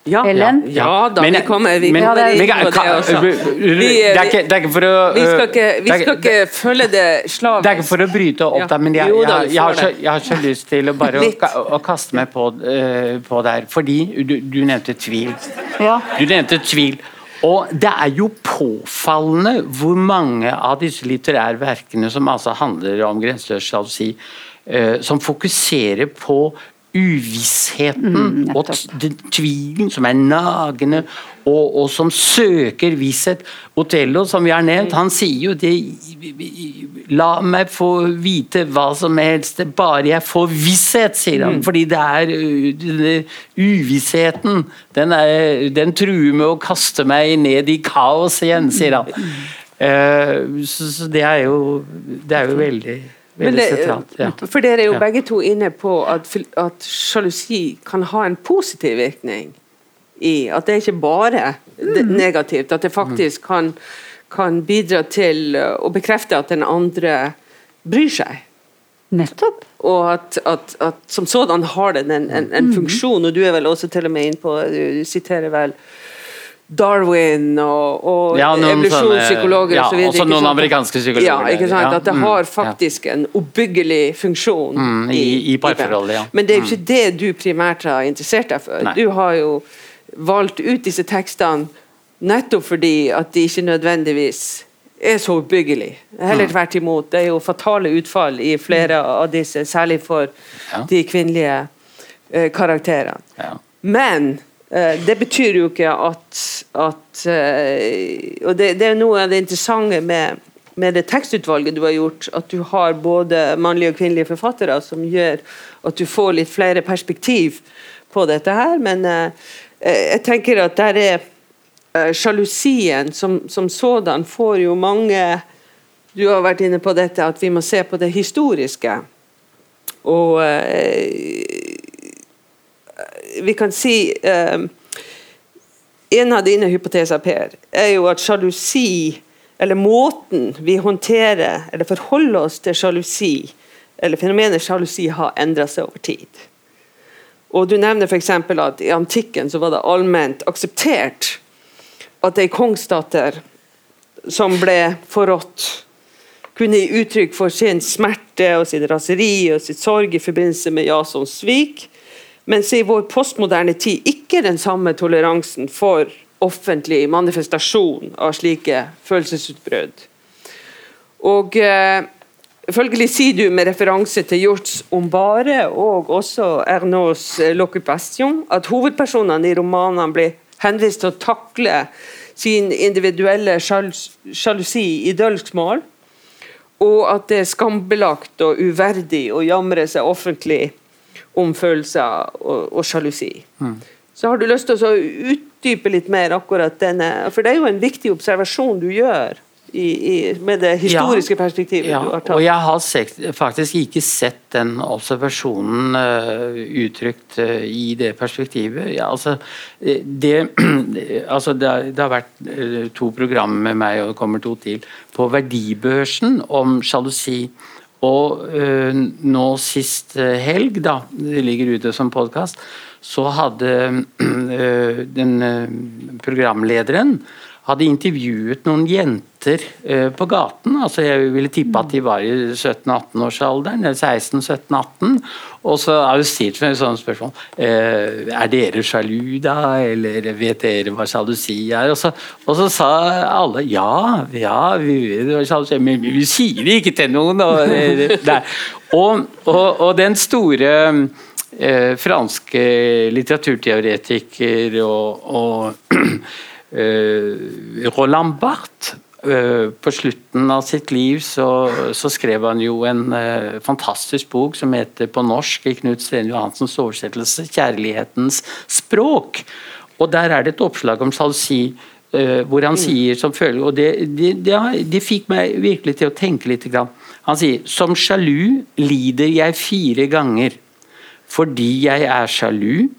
Ja, Ellen? ja da, Men- vi kommer, vi men- kommer men- inn på det også. Det er ikke, det er ikke for å Vi skal ikke, vi skal ikke følge det slavisk. Det er ikke for å bryte opp, Ja. da, men jeg, jeg, jeg, har så, jeg har så lyst til å bare å, å kaste meg på, uh, på der. Fordi du, du nevnte tvil. Ja. Du nevnte tvil. Og det er jo påfallende hvor mange av disse litterære verkene som altså handler om grenseløs sjalusi, eh, som fokuserer på uvissheten Mm, og tvilen som er nagende, og, og som søker visshet. Otello, som vi har nevnt, han sier jo det La meg få vite hva som helst, bare jeg får visshet, sier han. Fordi det er uvissheten. Den, er, den truer med å kaste meg ned i kaos igjen, sier han. Uh, så, så det er jo Det er jo veldig det, sentralt. Ja. For dere er jo Ja. begge to inne på at, at sjalusi kan ha en positiv virkning. I at det er ikke bare mm. negativt, at det faktisk kan, kan bidra til uh, å bekrefte at den andre bryr seg. Nettopp. Og at, at, at som sådan har den en, en, en funksjon, og du er vel også til og med inn på Du siterer vel Darwin og, og Ja, evolusjonspsykologer ja, og så videre. også noen amerikanske psykologer Ja, ikke sant? ja. At det Mm, har faktisk en oppbyggelig funksjon Mm, i- i parforholdet, ja. Men det er jo ikke det du primært har interessert deg for. Nei. Du har jo valgt ut disse tekstene nettopp fordi at de ikke nødvendigvis er så oppbyggelig. Heller Mm. tvert imot. Det er jo fatale utfall i flere av disse, særlig for Ja. de kvinnelige eh, karakterene. Ja. Men det betyr jo ikke at, at eh, Og det, det er noe av det interessante med, med det tekstutvalget du har gjort, at du har både mannlige og kvinnelige forfattere som gjør at du får litt flere perspektiv på dette her. Men eh, eh, jeg tenker at der er eh, sjalusien som, som sådan får jo mange Du har vært inne på dette at vi må se på det historiske. Og eh, vi kan si eh, En av dine hypoteser, Per, er jo at sjalusi, eller måten vi håndterer eller forholder oss til sjalusi, eller fenomenet sjalusi, har endra seg over tid. Og Du nevner f.eks. at i antikken så var det allment akseptert at ei kongsdatter som ble forrådt, kunne gi uttrykk for sin smerte og sin raseri og sitt sorg i forbindelse med Jasons svik, mens i vår postmoderne tid ikke den samme toleransen for offentlig manifestasjon av slike følelsesutbrudd. Og eh, Følgelig sier du med referanse til Hjorts Ombare og også Ernauds L'Occupation at hovedpersonene i romanene blir henvist til å takle sin individuelle sjal- sjalusi i dølgsmål, og at det er skambelagt og uverdig å jamre seg offentlig om følelser og, og sjalusi. Så har du lyst til å utdype litt mer akkurat denne For det er jo en viktig observasjon du gjør i, i, med det historiske perspektivet Ja, du har tatt. og jeg har sekt, faktisk ikke sett den observasjonen uh, uttrykt uh, i det perspektivet. Ja, altså, eh, det, altså det, har- det har vært uh, to programmer med meg, og det kommer to til, på Verdibørsen om sjalusi. Og eh, nå sist eh, helg, da, det ligger ute som podkast, så hadde eh, den eh, programlederen hadde intervjuet noen jenter uh, på gaten. altså Jeg ville tippe at de var i 17-18-årsalderen, eller 16-17-18. Og så jeg stilt meg sånne spørsmål. Uh, er dere sjalu, da? Eller vet dere hva sjalusi er? Og så, og så, sa alle ja, ja, vi vet hva sjalusi er, men vi sier det ikke til noen. Og, og, og, og den store eh, franske litteraturteoretiker og, og eh, Roland Barth eh, på slutten av sitt liv så, så skrev han jo en uh, fantastisk bok som heter på norsk i Knut Steen Johansens oversettelse 'Kjærlighetens språk'. Og Der er det et oppslag om sjalusi. Uh, hvor han mm. sier som følger, og det, det, det, det, fikk meg virkelig til å tenke litt. Han sier som sjalu lider jeg fire ganger. Fordi jeg er sjalu,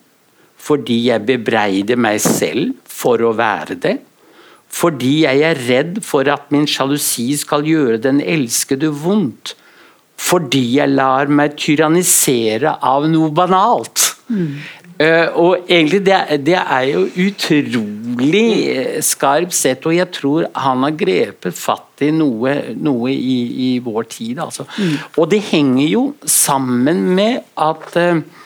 fordi jeg bebreider meg selv for å være det, fordi jeg er redd for at min sjalusi skal gjøre den elskede vondt, fordi jeg lar meg tyrannisere av noe banalt. Mm. Uh, og egentlig det, det, er jo utrolig uh, skarpt sett, og jeg tror han har grepet fatt i noe, noe i, i, vår tid. Altså. Mm. Og det henger jo sammen med at uh, Eh,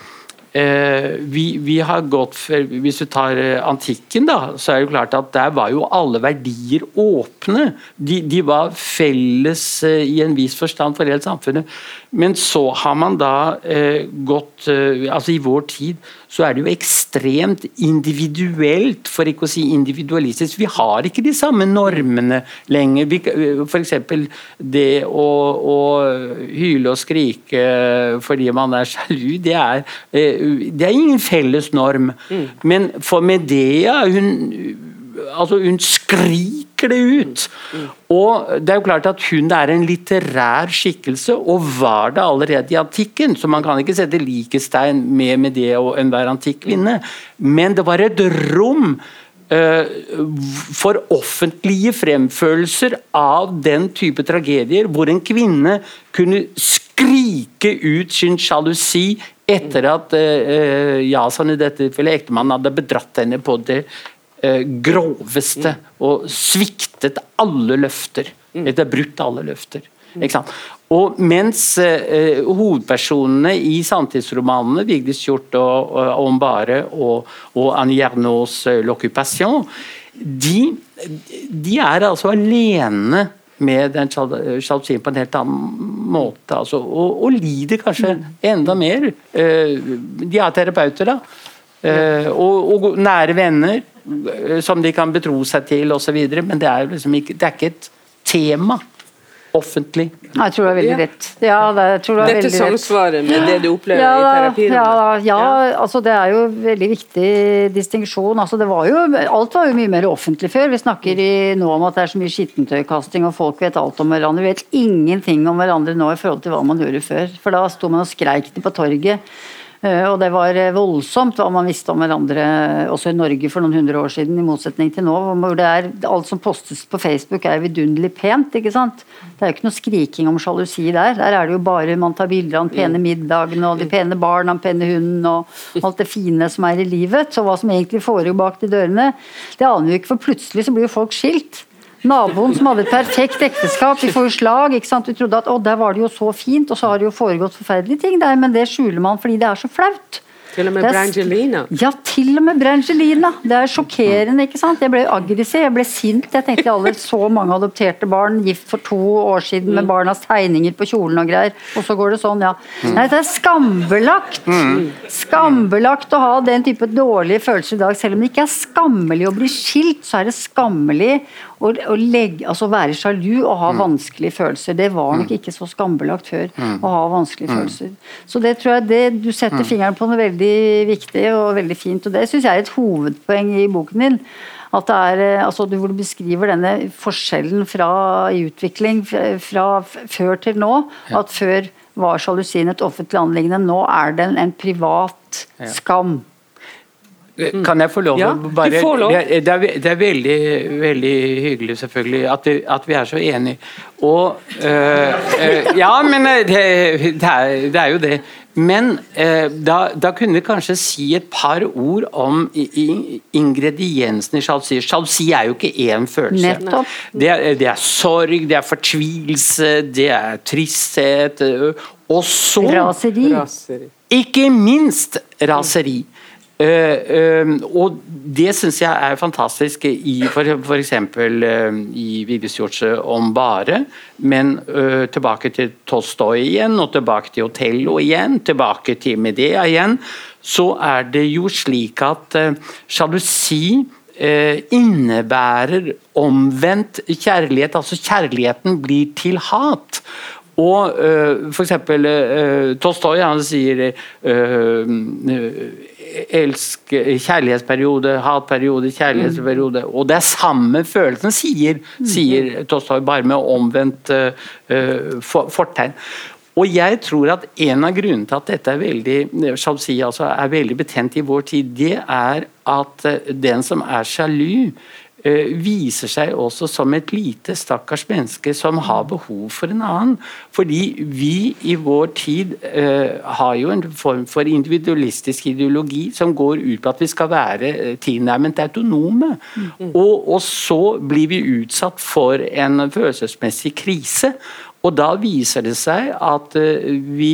vi, vi, har gått for, Hvis du tar eh, antikken, da, så er det klart at der var jo alle verdier åpne. De, de var felles eh, i en viss forstand for hele samfunnet. Men så har man da eh, gått eh, altså I vår tid så er det jo ekstremt individuelt, for ikke å si individualistisk. Vi har ikke de samme normene lenger. F.eks. det å, å, hyle og skrike fordi man er sjalu, det er, det er ingen felles norm. Mm. Men for Medea hun, altså hun skriker det ut. Og det er jo klart at Hun er en litterær skikkelse, og var det allerede i antikken. Så man kan ikke sette likestein med, med det og enhver antikk kvinne. Men det var et rom uh, for offentlige fremførelser av den type tragedier, hvor en kvinne kunne skrike ut sin sjalusi etter at uh, Jason, i dette ektemannen, hadde bedratt henne på det groveste og sviktet alle løfter. Mm. Dette er brutt alle løfter. Og mens eh, hovedpersonene i samtidsromanene, Vigdis Hjorth og, og Ombare og, og Annie Gernauds uh, 'L'Occupation', de, de, er altså alene med den sjalusien på en helt annen måte. Altså, og, og, lider kanskje mm. enda mer. Eh, de er terapeuter, da. Og, og nære venner Eh, som de kan betro seg til osv. Men det er, liksom ikke, det er ikke et tema offentlig. Jeg tror du har veldig rett. Ja, det, tror du har Dette samsvaret med det du opplever ja, i terapien? Ja, ja, altså det er jo veldig viktig distinksjon. Altså det var jo, alt var jo mye mer offentlig før. Vi snakker i, nå om at det er så mye skittentøykasting og folk vet alt om hverandre. Vi vet ingenting om hverandre nå i forhold til hva man gjorde før. For da sto man og skreik det på torget. Eh, og det var eh, voldsomt hva man visste om hverandre også i Norge for noen hundre år siden, i motsetning til nå. hvor det er, Alt som postes på Facebook er vidunderlig pent. ikke sant? Det er jo ikke noe skriking om sjalusi der. Der er det jo bare man tar bilder av den pene middagen og de pene barna, den pene hunden og alt det fine som er i livet. Så hva som egentlig foregår bak de dørene, det aner vi ikke, for plutselig så blir jo folk skilt. Naboen som hadde et perfekt ekteskap, vi får jo slag. ikke sant? Vi trodde at å, der var det jo så fint, og så har det jo foregått forferdelige ting der, men det skjuler man fordi det er så flaut. Til og med Brangelina? Ja, til og med Brangelina. Det er sjokkerende. ikke sant? Jeg ble aggressiv, jeg ble sint. Jeg tenkte alle så mange adopterte barn, gift for to år siden med mm. barnas tegninger på kjolen og greier. Og så går det sånn, ja. Mm. Nei, det er skambelagt! Mm. Skambelagt å ha den type dårlige følelser i dag. Selv om det ikke er skammelig å bli skilt, så er det skammelig å, legge, altså være sjalu og ha mm. vanskelige følelser. Det var nok mm. ikke så skambelagt før mm. å ha vanskelige mm. følelser. Så det tror jeg det, du setter mm. fingeren på noe veldig viktig og veldig fint. Og det syns jeg er et hovedpoeng i boken din. At det er, altså du, Hvor du beskriver denne forskjellen fra, i utvikling fra, før til nå. Ja. At før var sjalusien et offentlig anliggende, nå er den en privat skam. Mm. Kan jeg få lov ja, bare, lov. Det, er, det, er, veldig, veldig hyggelig selvfølgelig at, vi, at vi er så enige. Og øh, øh, Ja, men det, det, er, det, er, jo det. Men eh, da, da, kunne vi kanskje si et par ord om i, i, ingrediensene i sjalusi. Sjalusi er jo ikke én følelse. Det er, det er, sorg, det er fortvilelse, det er tristhet. Og så Raseri. Ikke minst raseri. Uh, uh, og det syns jeg er fantastisk i f.eks. Uh, i Vivesjordsjø om Bare, men tilbake til Tolstoy igjen, og tilbake til Otello igjen, tilbake til Medea igjen, så er det jo slik at sjalusi innebærer omvendt kjærlighet, altså kjærligheten blir til hat. Og uh, f.eks. Uh, Tolstoy han sier uh, elsk, kjærlighetsperiode, hatperiode, kjærlighetsperiode. Mm. Og det er samme følelsen, sier, sier Tolstoy, bare med omvendt uh, fortegn. Og jeg tror at En av grunnene til at dette er veldig si, altså er veldig betent i vår tid, det er at den som er sjalu, Eh, viser seg også som et lite, stakkars menneske som har behov for en annen. Fordi vi i vår tid uh, har jo en form for individualistisk ideologi som går ut på at vi skal være uh, tilnærmet autonome. Mm. Og, og, så blir vi utsatt for en følelsesmessig krise. Og da viser det seg at vi,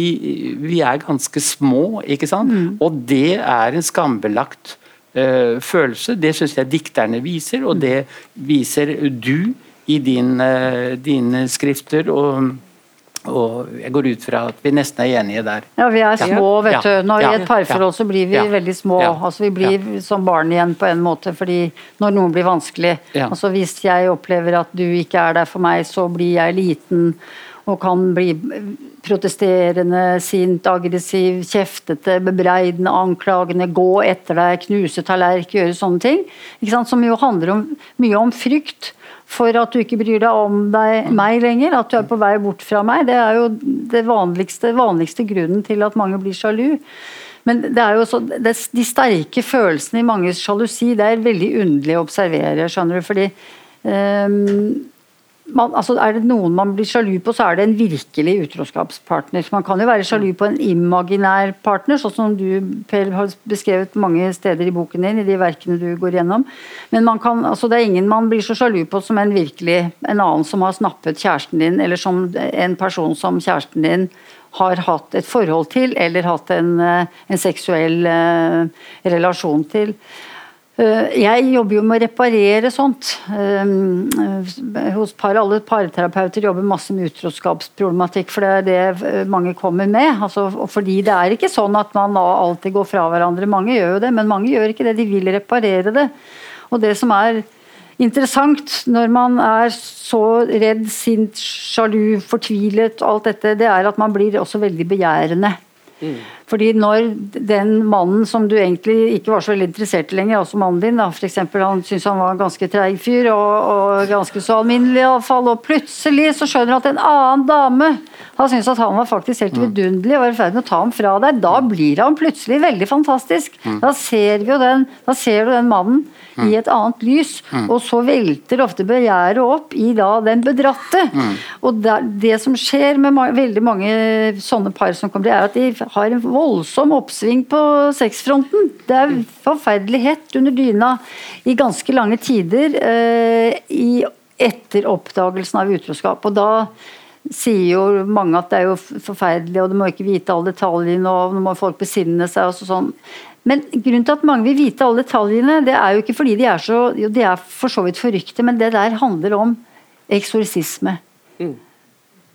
vi, er ganske små, ikke sant? Mm. Og det er en skambelagt følelse. Det syns jeg dikterne viser, og det viser du i din, uh, dine skrifter. og og jeg går ut fra at vi nesten er enige der. Ja, vi er små, vet du. Når ja. I et parforhold så blir vi ja. veldig små. Altså Vi blir som barn igjen på en måte, fordi når noe blir vanskelig. Altså Hvis jeg opplever at du ikke er der for meg, så blir jeg liten og kan bli protesterende, sint, aggressiv, kjeftete, bebreidende, anklagende, gå etter deg, knuse tallerk, gjøre sånne ting. Som jo handler om, mye om frykt for at du ikke bryr deg om deg, meg lenger, at du er på vei bort fra meg. Det er jo det vanligste, vanligste grunnen til at mange blir sjalu. Men det er jo så, det, de sterke følelsene i manges sjalusi, det er veldig underlig å observere, skjønner du. fordi um, man, altså er det noen man blir sjalu på, så er det en virkelig utroskapspartner. Man kan jo være sjalu på en imaginær partner, sånn som du Per, har beskrevet mange steder i boken din, i de verkene du går gjennom. Men kan, altså det er ingen man blir så sjalu på som en virkelig en annen som har snappet kjæresten din, eller som en person som kjæresten din har hatt et forhold til, eller hatt en, eh, en seksuell uh, relasjon til. Eh, jeg jobber jo med å reparere sånt. Eh, hos par, alle parterapeuter jobber masse med utroskapsproblematikk, for det er det eh, mange kommer med. Altså, fordi det er ikke sånn at man alltid går fra hverandre. Mange gjør jo det, men mange gjør ikke det. De vil reparere det. Og det som er interessant når man er så redd, sint, sjalu, fortvilet, alt dette, det er at man blir også veldig begjærende. Mm. Fordi når den mannen som du egentlig ikke var så veldig interessert i lenger, altså mannen din, da, for eksempel, han syntes han var en ganske treig fyr og, og, ganske så alminnelig iallfall, og plutselig så skjønner han at en annen dame har syntes at han var faktisk helt mm. vidunderlig og var i ferd med å ta ham fra deg, da blir han plutselig veldig fantastisk. Mm. Da ser den, da ser du den mannen i et annet lys. Mm. Og så velter ofte begjæret opp i da den bedratte. Mm. Og det, det som skjer med ma veldig mange sånne par som kommer, er at de har en voldsom oppsving på sexfronten. Det er forferdelig hett under dyna i ganske lange tider eh, etter oppdagelsen av utroskap. Og da sier jo mange at det er jo forferdelig, og du må ikke vite alle detaljene, og nå må folk besinne seg. og sånn. Men grunnen til at mange vil vite alle detaljene, det er jo ikke fordi de er så jo, de er for så vidt forrykte, men det der handler om eksorsisme. Mm.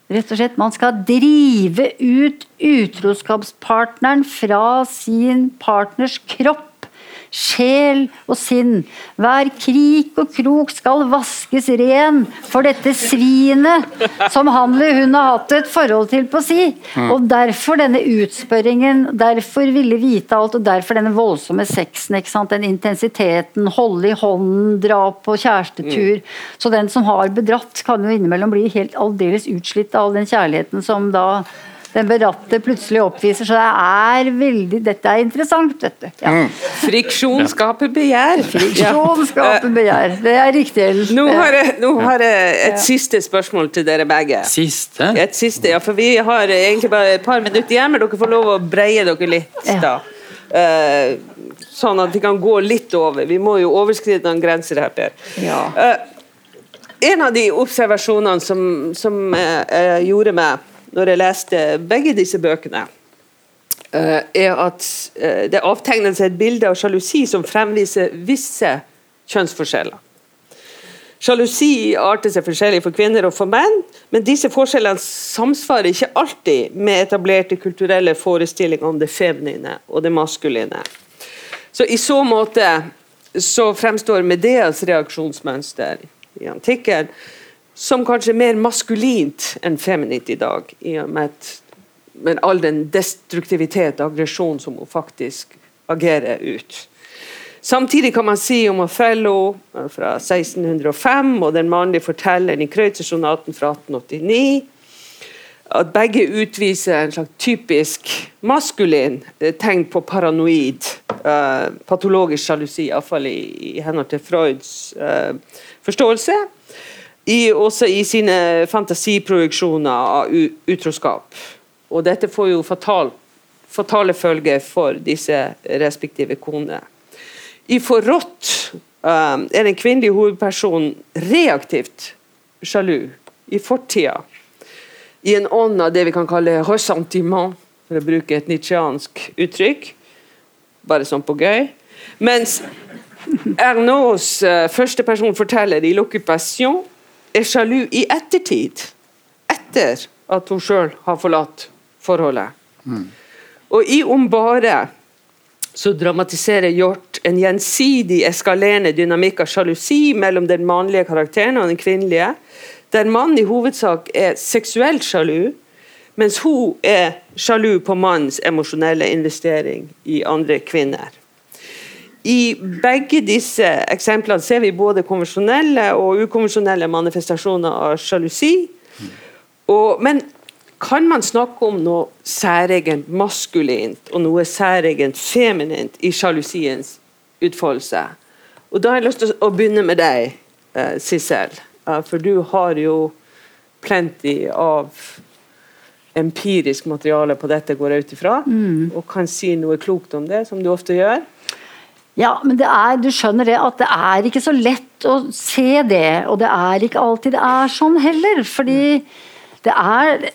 Rett og slett, Man skal drive ut utroskapspartneren fra sin partners kropp sjel og sinn. Hver krik og krok skal vaskes ren for dette svinet som han eller hun har hatt et forhold til på si. Mm. Og derfor denne utspørringen, derfor ville vite alt, og derfor denne voldsomme sexen. ikke sant? Den intensiteten, holde i hånden, dra på kjærestetur. Mm. Så den som har bedratt, kan jo innimellom bli helt aldeles utslitt av all den kjærligheten som da den beratte plutselig oppviser. Så det er veldig Dette er interessant, vet du. Ja. Mm. Friksjon skaper begjær. Friksjon skaper begjær. Det er riktig. Nå har, jeg, nå har jeg et siste spørsmål til dere begge. Siste? Et siste, ja, for Vi har egentlig bare et par minutter igjen, men dere får lov å breie dere litt. da. Uh, sånn at vi kan gå litt over. Vi må jo overskride noen grenser her, Per. Ja. Uh, en av de observasjonene som, som jeg, jeg gjorde meg når jeg leste begge disse bøkene, uh, er at uh, det avtegner seg et bilde av sjalusi som fremviser visse kjønnsforskjeller. Sjalusi arter seg forskjellig for kvinner og for menn, men disse forskjellene samsvarer ikke alltid med etablerte kulturelle forestillinger om det feminine og det maskuline. Så I så måte så fremstår Medeas reaksjonsmønster i antikken som kanskje er mer maskulint enn feminint i dag, i og med, med all den destruktivitet og aggresjon som hun faktisk agerer ut. Samtidig kan man si om Othello fra 1605 og den mannlige fortelleren i Kreutzer-sonaten fra 1889 at begge utviser en slags typisk maskulin eh, tegn på paranoid, uh, patologisk sjalusi, iallfall i, i henhold til Freuds uh, forståelse i, også i sine fantasiproduksjoner av utroskap. Og dette får jo fatal, fatale følger for disse respektive konene. I Forrådt um, er den kvinnelige hovedpersonen reaktivt sjalu i fortida. I en ånd av det vi kan kalle ressentiment, for å bruke et nitsjiansk uttrykk. Bare sånn på gøy. Mens Ernauds uh, første person forteller i 'L'Occupation' er sjalu i ettertid. Etter at hun sjøl har forlatt forholdet. Mm. Og i Om bare så dramatiserer Hjort en gjensidig eskalerende dynamikk av sjalusi mellom den mannlige karakteren og den kvinnelige, der mannen i hovedsak er seksuelt sjalu, mens hun er sjalu på mannens emosjonelle investering i andre kvinner. I begge disse eksemplene ser vi både konvensjonelle og ukonvensjonelle manifestasjoner av sjalusi. Og, men kan man snakke om noe særegent maskulint og noe særegent feminint i sjalusiens utfoldelse? Og Da har jeg lyst til å begynne med deg, uh, Sissel. For du har jo plenty av empirisk materiale på dette, går jeg ut ifra, mm. og kan si noe klokt om det, som du ofte gjør. Ja, men det er, du skjønner det at det er ikke så lett å se det. Og det er ikke alltid det er sånn heller. Fordi det er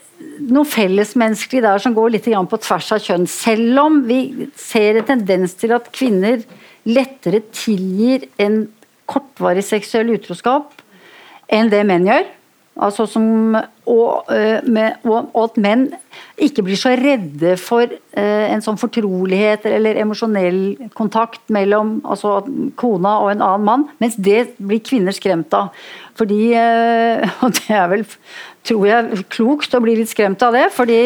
noe fellesmenneskelig der som går litt på tvers av kjønn. Selv om vi ser en tendens til at kvinner lettere tilgir en kortvarig seksuell utroskap enn det menn gjør. Altså som, og, eh, og, og, at menn ikke blir så redde for uh, en sånn fortrolighet eller emosjonell kontakt mellom altså, kona og en annen mann, mens det blir kvinner skremt av. Fordi, uh, og det er vel, tror jeg, klokt å bli litt skremt av det, fordi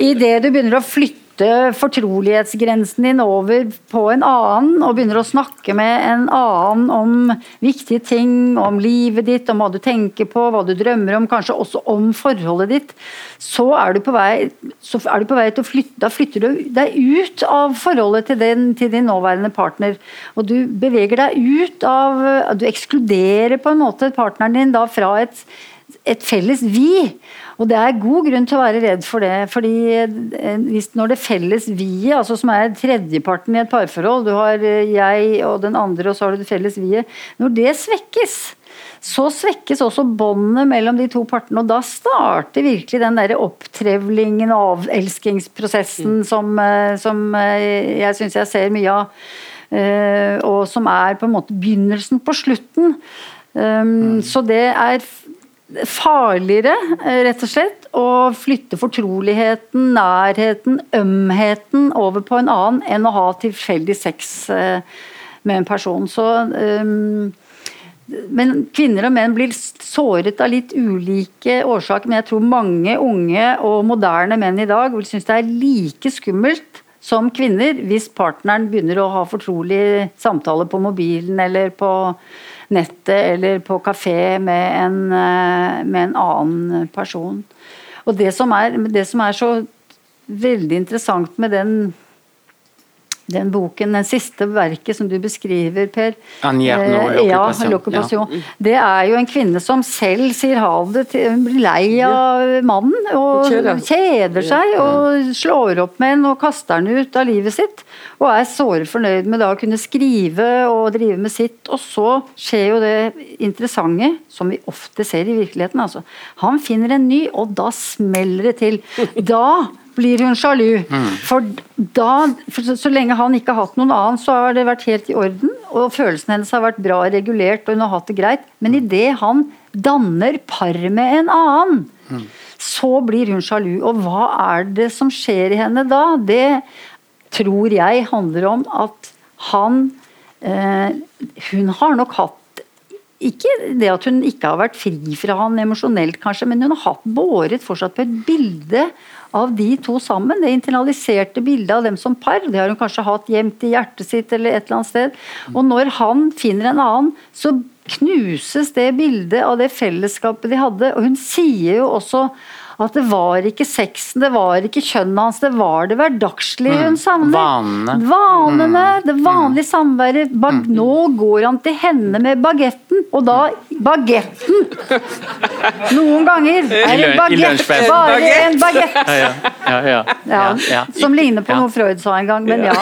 idet du begynner å flytte flytte fortrolighetsgrensen din over på en annen, og begynner å snakke med en annen om viktige ting, om livet ditt, om hva du tenker på, hva du drømmer om, kanskje også om forholdet ditt, så er du på vei, du på vei til å flytte Da flytter du deg ut av forholdet til, den, til din nåværende partner. Og du beveger deg ut av Du ekskluderer på en måte partneren din da fra et et felles vi. Og det er god grunn til å være redd for det. fordi eh, hvis Når det felles vi-et, altså som er tredjeparten i et parforhold, du har eh, jeg og den andre, og så har du det felles vi-et, når det svekkes, så svekkes også båndet mellom de to partene. Og da starter virkelig den der opptrevlingen og avelskingsprosessen mm. som, eh, som jeg syns jeg ser mye av. Og som er på en måte begynnelsen på slutten. Um, mm. Så det er farligere, eh, rett og slett, å flytte fortroligheten, nærheten, ømheten over på en annen enn å ha tilfeldig sex eh, med en person. Så, um, men kvinner og menn blir såret av litt ulike årsaker. Men jeg tror mange unge og moderne menn i dag vil synes det er like skummelt som kvinner hvis partneren begynner å ha fortrolig samtale på mobilen eller på nettet eller på kafé med en, eh, med en annen person. Og det som er, det som er så veldig interessant med den den boken, den siste verket som du beskriver, Per. Eh, ja, l'occupation. l'occupation. Det er jo en kvinne som selv sier ha det til Hun blir lei av mannen og kjeder seg og slår opp med en og kaster den ut av livet sitt. Og er såre fornøyd med da å kunne skrive og drive med sitt. Og så skjer jo det interessante, som vi ofte ser i virkeligheten. Altså. Han finner en ny, og da smeller det til. Da blir hun sjalu. For da, for så, lenge han ikke har hatt noen annen, så har det vært helt i orden. Og følelsen hennes har vært bra regulert, og hun har hatt det greit. Men idet han danner par med en annen, så blir hun sjalu. Og hva er det som skjer i henne da? Det tror jeg handler om at han eh, Hun har nok hatt ikke det at hun ikke har vært fri fra han emosjonelt, kanskje, men hun har hatt båret fortsatt på et bilde av de to sammen. Det internaliserte bildet av dem som par. Det har hun kanskje hatt gjemt i hjertet sitt eller et eller annet sted. Og når han finner en annen, så knuses det bildet av det fellesskapet de hadde. Og hun sier jo også at det var ikke sexen, det var ikke kjønnet hans, det var det hverdagslige hun savner. Vanene. Vanene, det vanlige samværet. Bag nå går han til henne med bagetten, og da Bagetten! Noen ganger er i bagett bare en bagett. Ja, ja, ja, ja, Ja, ja. som ligner på noe Freud sa en gang, men ja.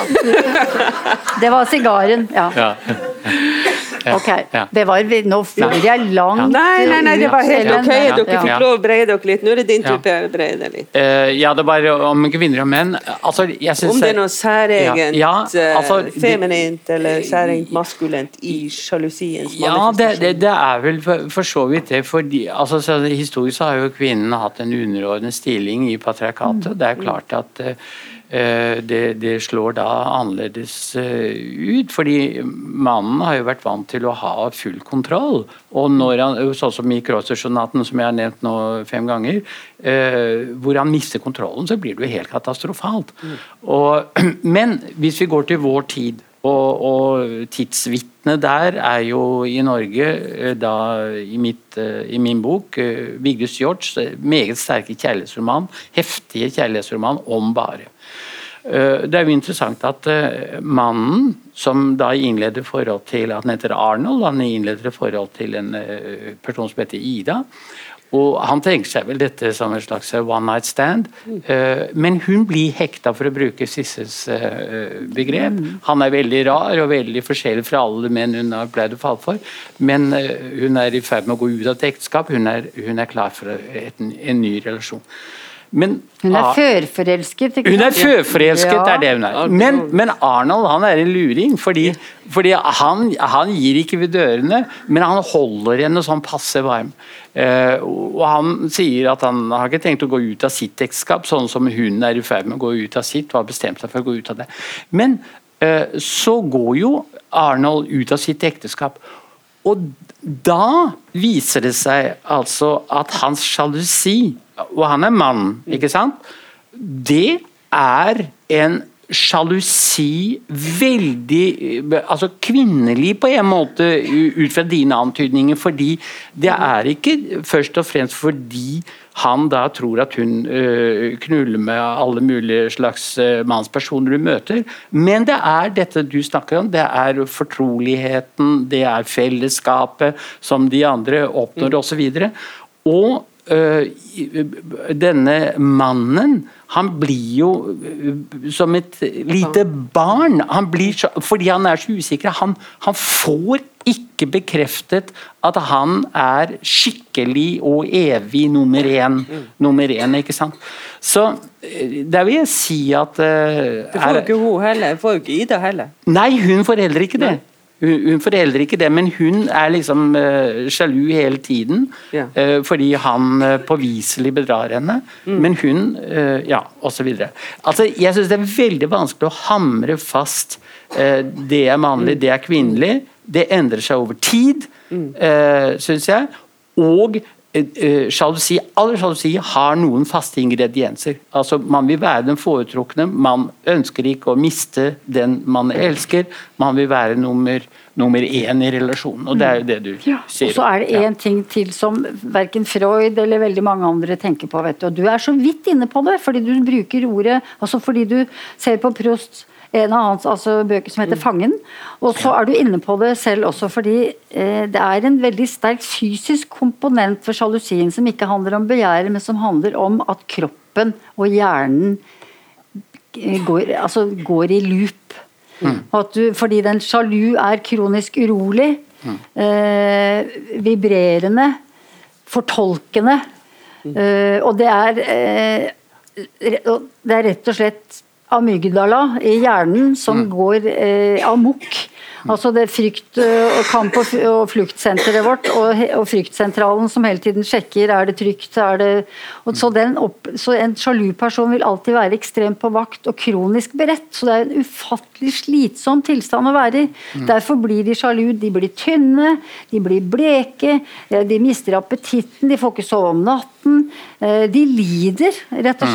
Det var sigaren. Ja. Ja. Ok, ja. det var Nå fører jeg langt Nei, nei, nei, det var helt ok. Dere ja. fikk lov å breie dere litt. Nå er det din tur. Per. å Breie deg litt. Uh, ja, det er bare om kvinner og menn. Altså, Om det er noe særegent Ja, ja, altså, eh, feminint eller særegent maskulent i sjalusiens Ja, det, det, det er vel for, for så vidt det. Fordi, altså, så historisk så har jo kvinnen hatt en underordnet stilling i patriarkatet. Det er klart at eh, eh, det, det slår da annerledes eh, ut. Fordi mannen har jo vært vant til å ha full kontroll. Og når han, sånn som i Crosser-sonaten, som jeg har nevnt nå fem ganger, eh, hvor han mister kontrollen, så blir det jo helt katastrofalt. Og, men hvis vi går til vår tid og, og tidsvitnet der er jo i Norge, eh, da i, mitt, eh, i min bok, eh, Vigdis Hjorts eh, meget sterke kjærlighetsroman, heftige kjærlighetsroman om bare. Eh, Det er jo interessant at eh, mannen, som da innleder forhold til at han heter Arnold, han innleder forhold til en eh, person som heter Ida. Og Han tenker seg vel dette som en slags one night stand, men hun blir hekta, for å bruke Sisses begrep. Han er veldig rar og veldig forskjellig fra alle menn hun har pleid å falle for, men hun er i ferd med å gå ut av et ekteskap, hun er, hun er klar for et, en ny relasjon. Men Hun er førforelsket. ikke hun er førforelsket, Ja. det er det hun er. Men, men Arnold han er en luring, fordi, fordi han, han gir ikke ved dørene, men han holder henne sånn passe varm. Eh, og han sier at han har ikke tenkt å gå ut av sitt ekteskap, sånn som hun er i ferd med å gå ut av sitt, og har bestemt seg for å gå ut av det. Men eh, så går jo Arnold ut av sitt ekteskap. Og da viser det seg altså at hans sjalusi, og han er mann, ikke sant? Det er en sjalusi veldig altså kvinnelig på en måte ut fra dine antydninger, fordi det er ikke først og fremst fordi han da tror at hun knuller med alle mulige slags mannspersoner du møter, men det er dette du snakker om, det er fortroligheten, det er fellesskapet som de andre oppnår osv. Og øh, denne mannen han blir jo øh, som et lite barn. Han blir så, fordi han er så usikker. Han, han får ikke bekreftet at han er skikkelig og evig nummer én. Nummer én ikke sant? Så øh, der vil jeg si at uh, Det får jo ikke hun heller. Får jo ikke Ida heller. Nei, hun får heller ikke det. Hun, hun får heller ikke det, men hun er liksom sjalu hele tiden. Ja. eh, fordi han uh, påviselig bedrar henne. Men hun Ja, osv. Altså, jeg syns det er veldig vanskelig å hamre fast eh, det er mannlig, det er kvinnelig. Det endrer seg over tid, uh, syns jeg. Og eh, sjalusi, all sjalusi har noen faste ingredienser. Altså, man vil være den foretrukne, man ønsker ikke å miste den man elsker. Man vil være nummer, nummer én i relasjonen. Og det er jo det du ja. sier. Og så er det én ting til som verken Freud eller veldig mange andre tenker på. vet du. Og du er så vidt inne på det, fordi du bruker ordet altså fordi du ser på Prost en av hans altså, bøker som heter mm. 'Fangen'. Og så er du inne på det selv også fordi eh, det er en veldig sterk fysisk komponent for sjalusien som ikke handler om begjæret, men som handler om at kroppen og hjernen eh, går, altså, går i loop. Mm. Du, fordi den sjalu er kronisk urolig, mm. eh, vibrerende, fortolkende. Mm. Eh, og det er eh, det er rett og slett amygdala i hjernen som mm. går eh, amok. Altså det frykt- og kamp- og fluktsenteret vårt og, og, fryktsentralen som hele tiden sjekker er det trygt. Er det, så, opp, så, En sjalu person vil alltid være ekstremt på vakt og kronisk beredt. Så det er en ufattelig slitsom tilstand å være i. Mm. Derfor blir de sjalu. De blir tynne, de blir bleke, de mister appetitten, de får ikke sove om natten. Eh, de lider, rett og mm.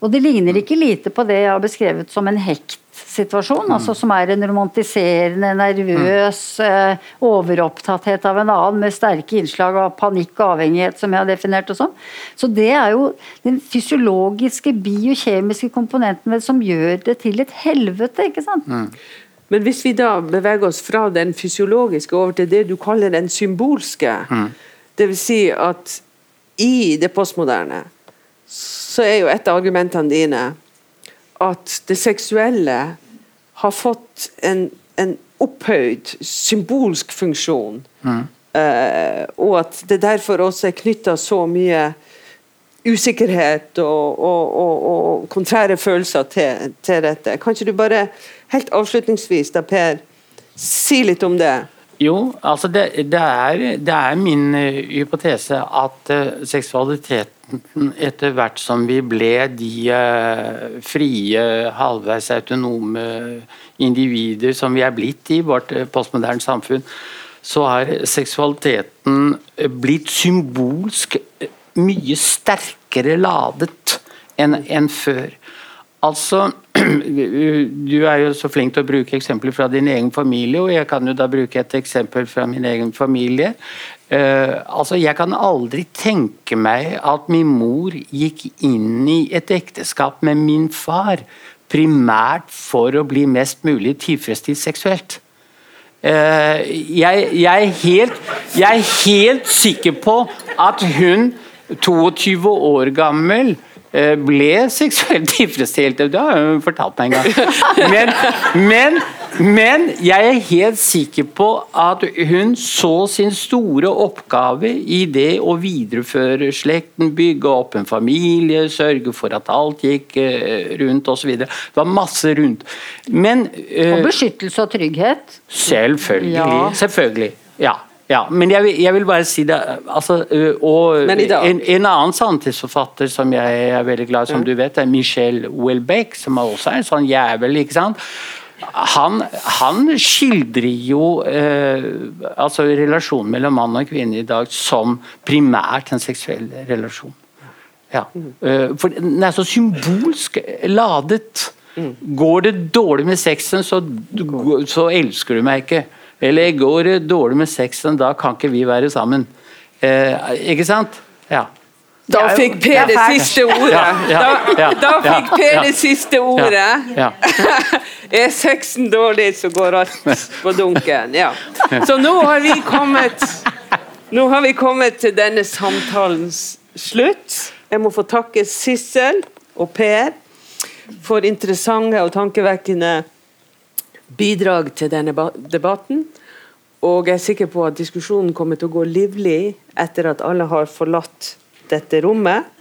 Og det ligner ikke lite på det jeg har beskrevet som en hektsituasjon, mm. altså som er en romantiserende, nervøs mm. overopptatthet av en annen med sterke innslag av panikk og avhengighet, som jeg har definert det som. Så det er jo den fysiologiske, biokjemiske komponenten som gjør det til et helvete, ikke sant? Mm. Men hvis vi da beveger oss fra den fysiologiske over til det du kaller den symbolske, mm. dvs. Si at i det postmoderne så er jo et av argumentene dine at det seksuelle har fått en, en opphøyd symbolsk funksjon. Mm. Uh, og at det derfor også er knytta så mye usikkerhet og, og, og, og kontrære følelser til, til, dette. Kan ikke du bare helt avslutningsvis, da Per, si litt om det? Jo, altså det, det, er, det er, min uh, hypotese at uh, seksualitet etter hvert som vi ble de uh, frie, halvveis autonome individer som vi er blitt i vårt uh, postmoderne samfunn, så har seksualiteten blitt symbolsk mye sterkere ladet enn en før. Altså, Du er jo så flink til å bruke eksempler fra din egen familie, og jeg kan jo da bruke et eksempel fra min egen familie. Uh, altså, Jeg kan aldri tenke meg at min mor gikk inn i et ekteskap med min far primært for å bli mest mulig tilfredsstilt seksuelt. Uh, jeg, jeg, er helt, jeg er helt sikker på at hun, 22 år gammel, uh, ble seksuelt tilfredsstilt. Det har hun fortalt meg en gang. Men, men men jeg er helt sikker på at hun så sin store oppgave i det å videreføre slekten, bygge opp en familie, sørge for at alt gikk eh, rundt osv. Det var masse rundt. Men, uh, og beskyttelse og trygghet? Selvfølgelig. Ja. Selvfølgelig. Ja. Ja, men jeg vil, jeg vil, bare si det altså, eh, og en, en, annen sanntidsforfatter som jeg er veldig glad i, som mm. du vet, er Michelle Welbeck, som er også er en sånn jævel. ikke sant? Han, han, skildrer jo eh, altså relasjonen mellom mann og kvinne i dag som primært en seksuell relasjon. Ja. Eh, for den er så symbolsk ladet. Går det dårlig med sexen, så, så, elsker du meg ikke. Eller går det dårlig med sexen, da kan ikke vi være sammen. Eh, ikke sant? Ja. Da fikk Per det siste ordet. Da, da fikk Per det siste ordet. Er sexen dårlig, så går alt på dunken. Ja. Så nå har vi kommet Nå har vi kommet til denne samtalens slutt. Jeg må få takke Sissel og Per for interessante og tankevekkende bidrag til denne debatten. Og jeg er sikker på at diskusjonen kommer til å gå livlig etter at alle har forlatt dette rommet.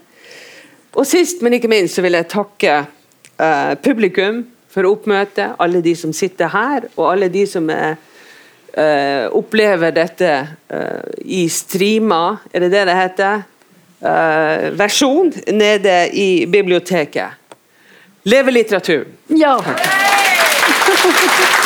Og sist, men ikke minst, så vil jeg takke uh, publikum for oppmøtet. Alle de som sitter her, og alle de som er, uh, opplever dette uh, i streama, er det det det heter? versjon nede i biblioteket. Leve litteraturen! Ja.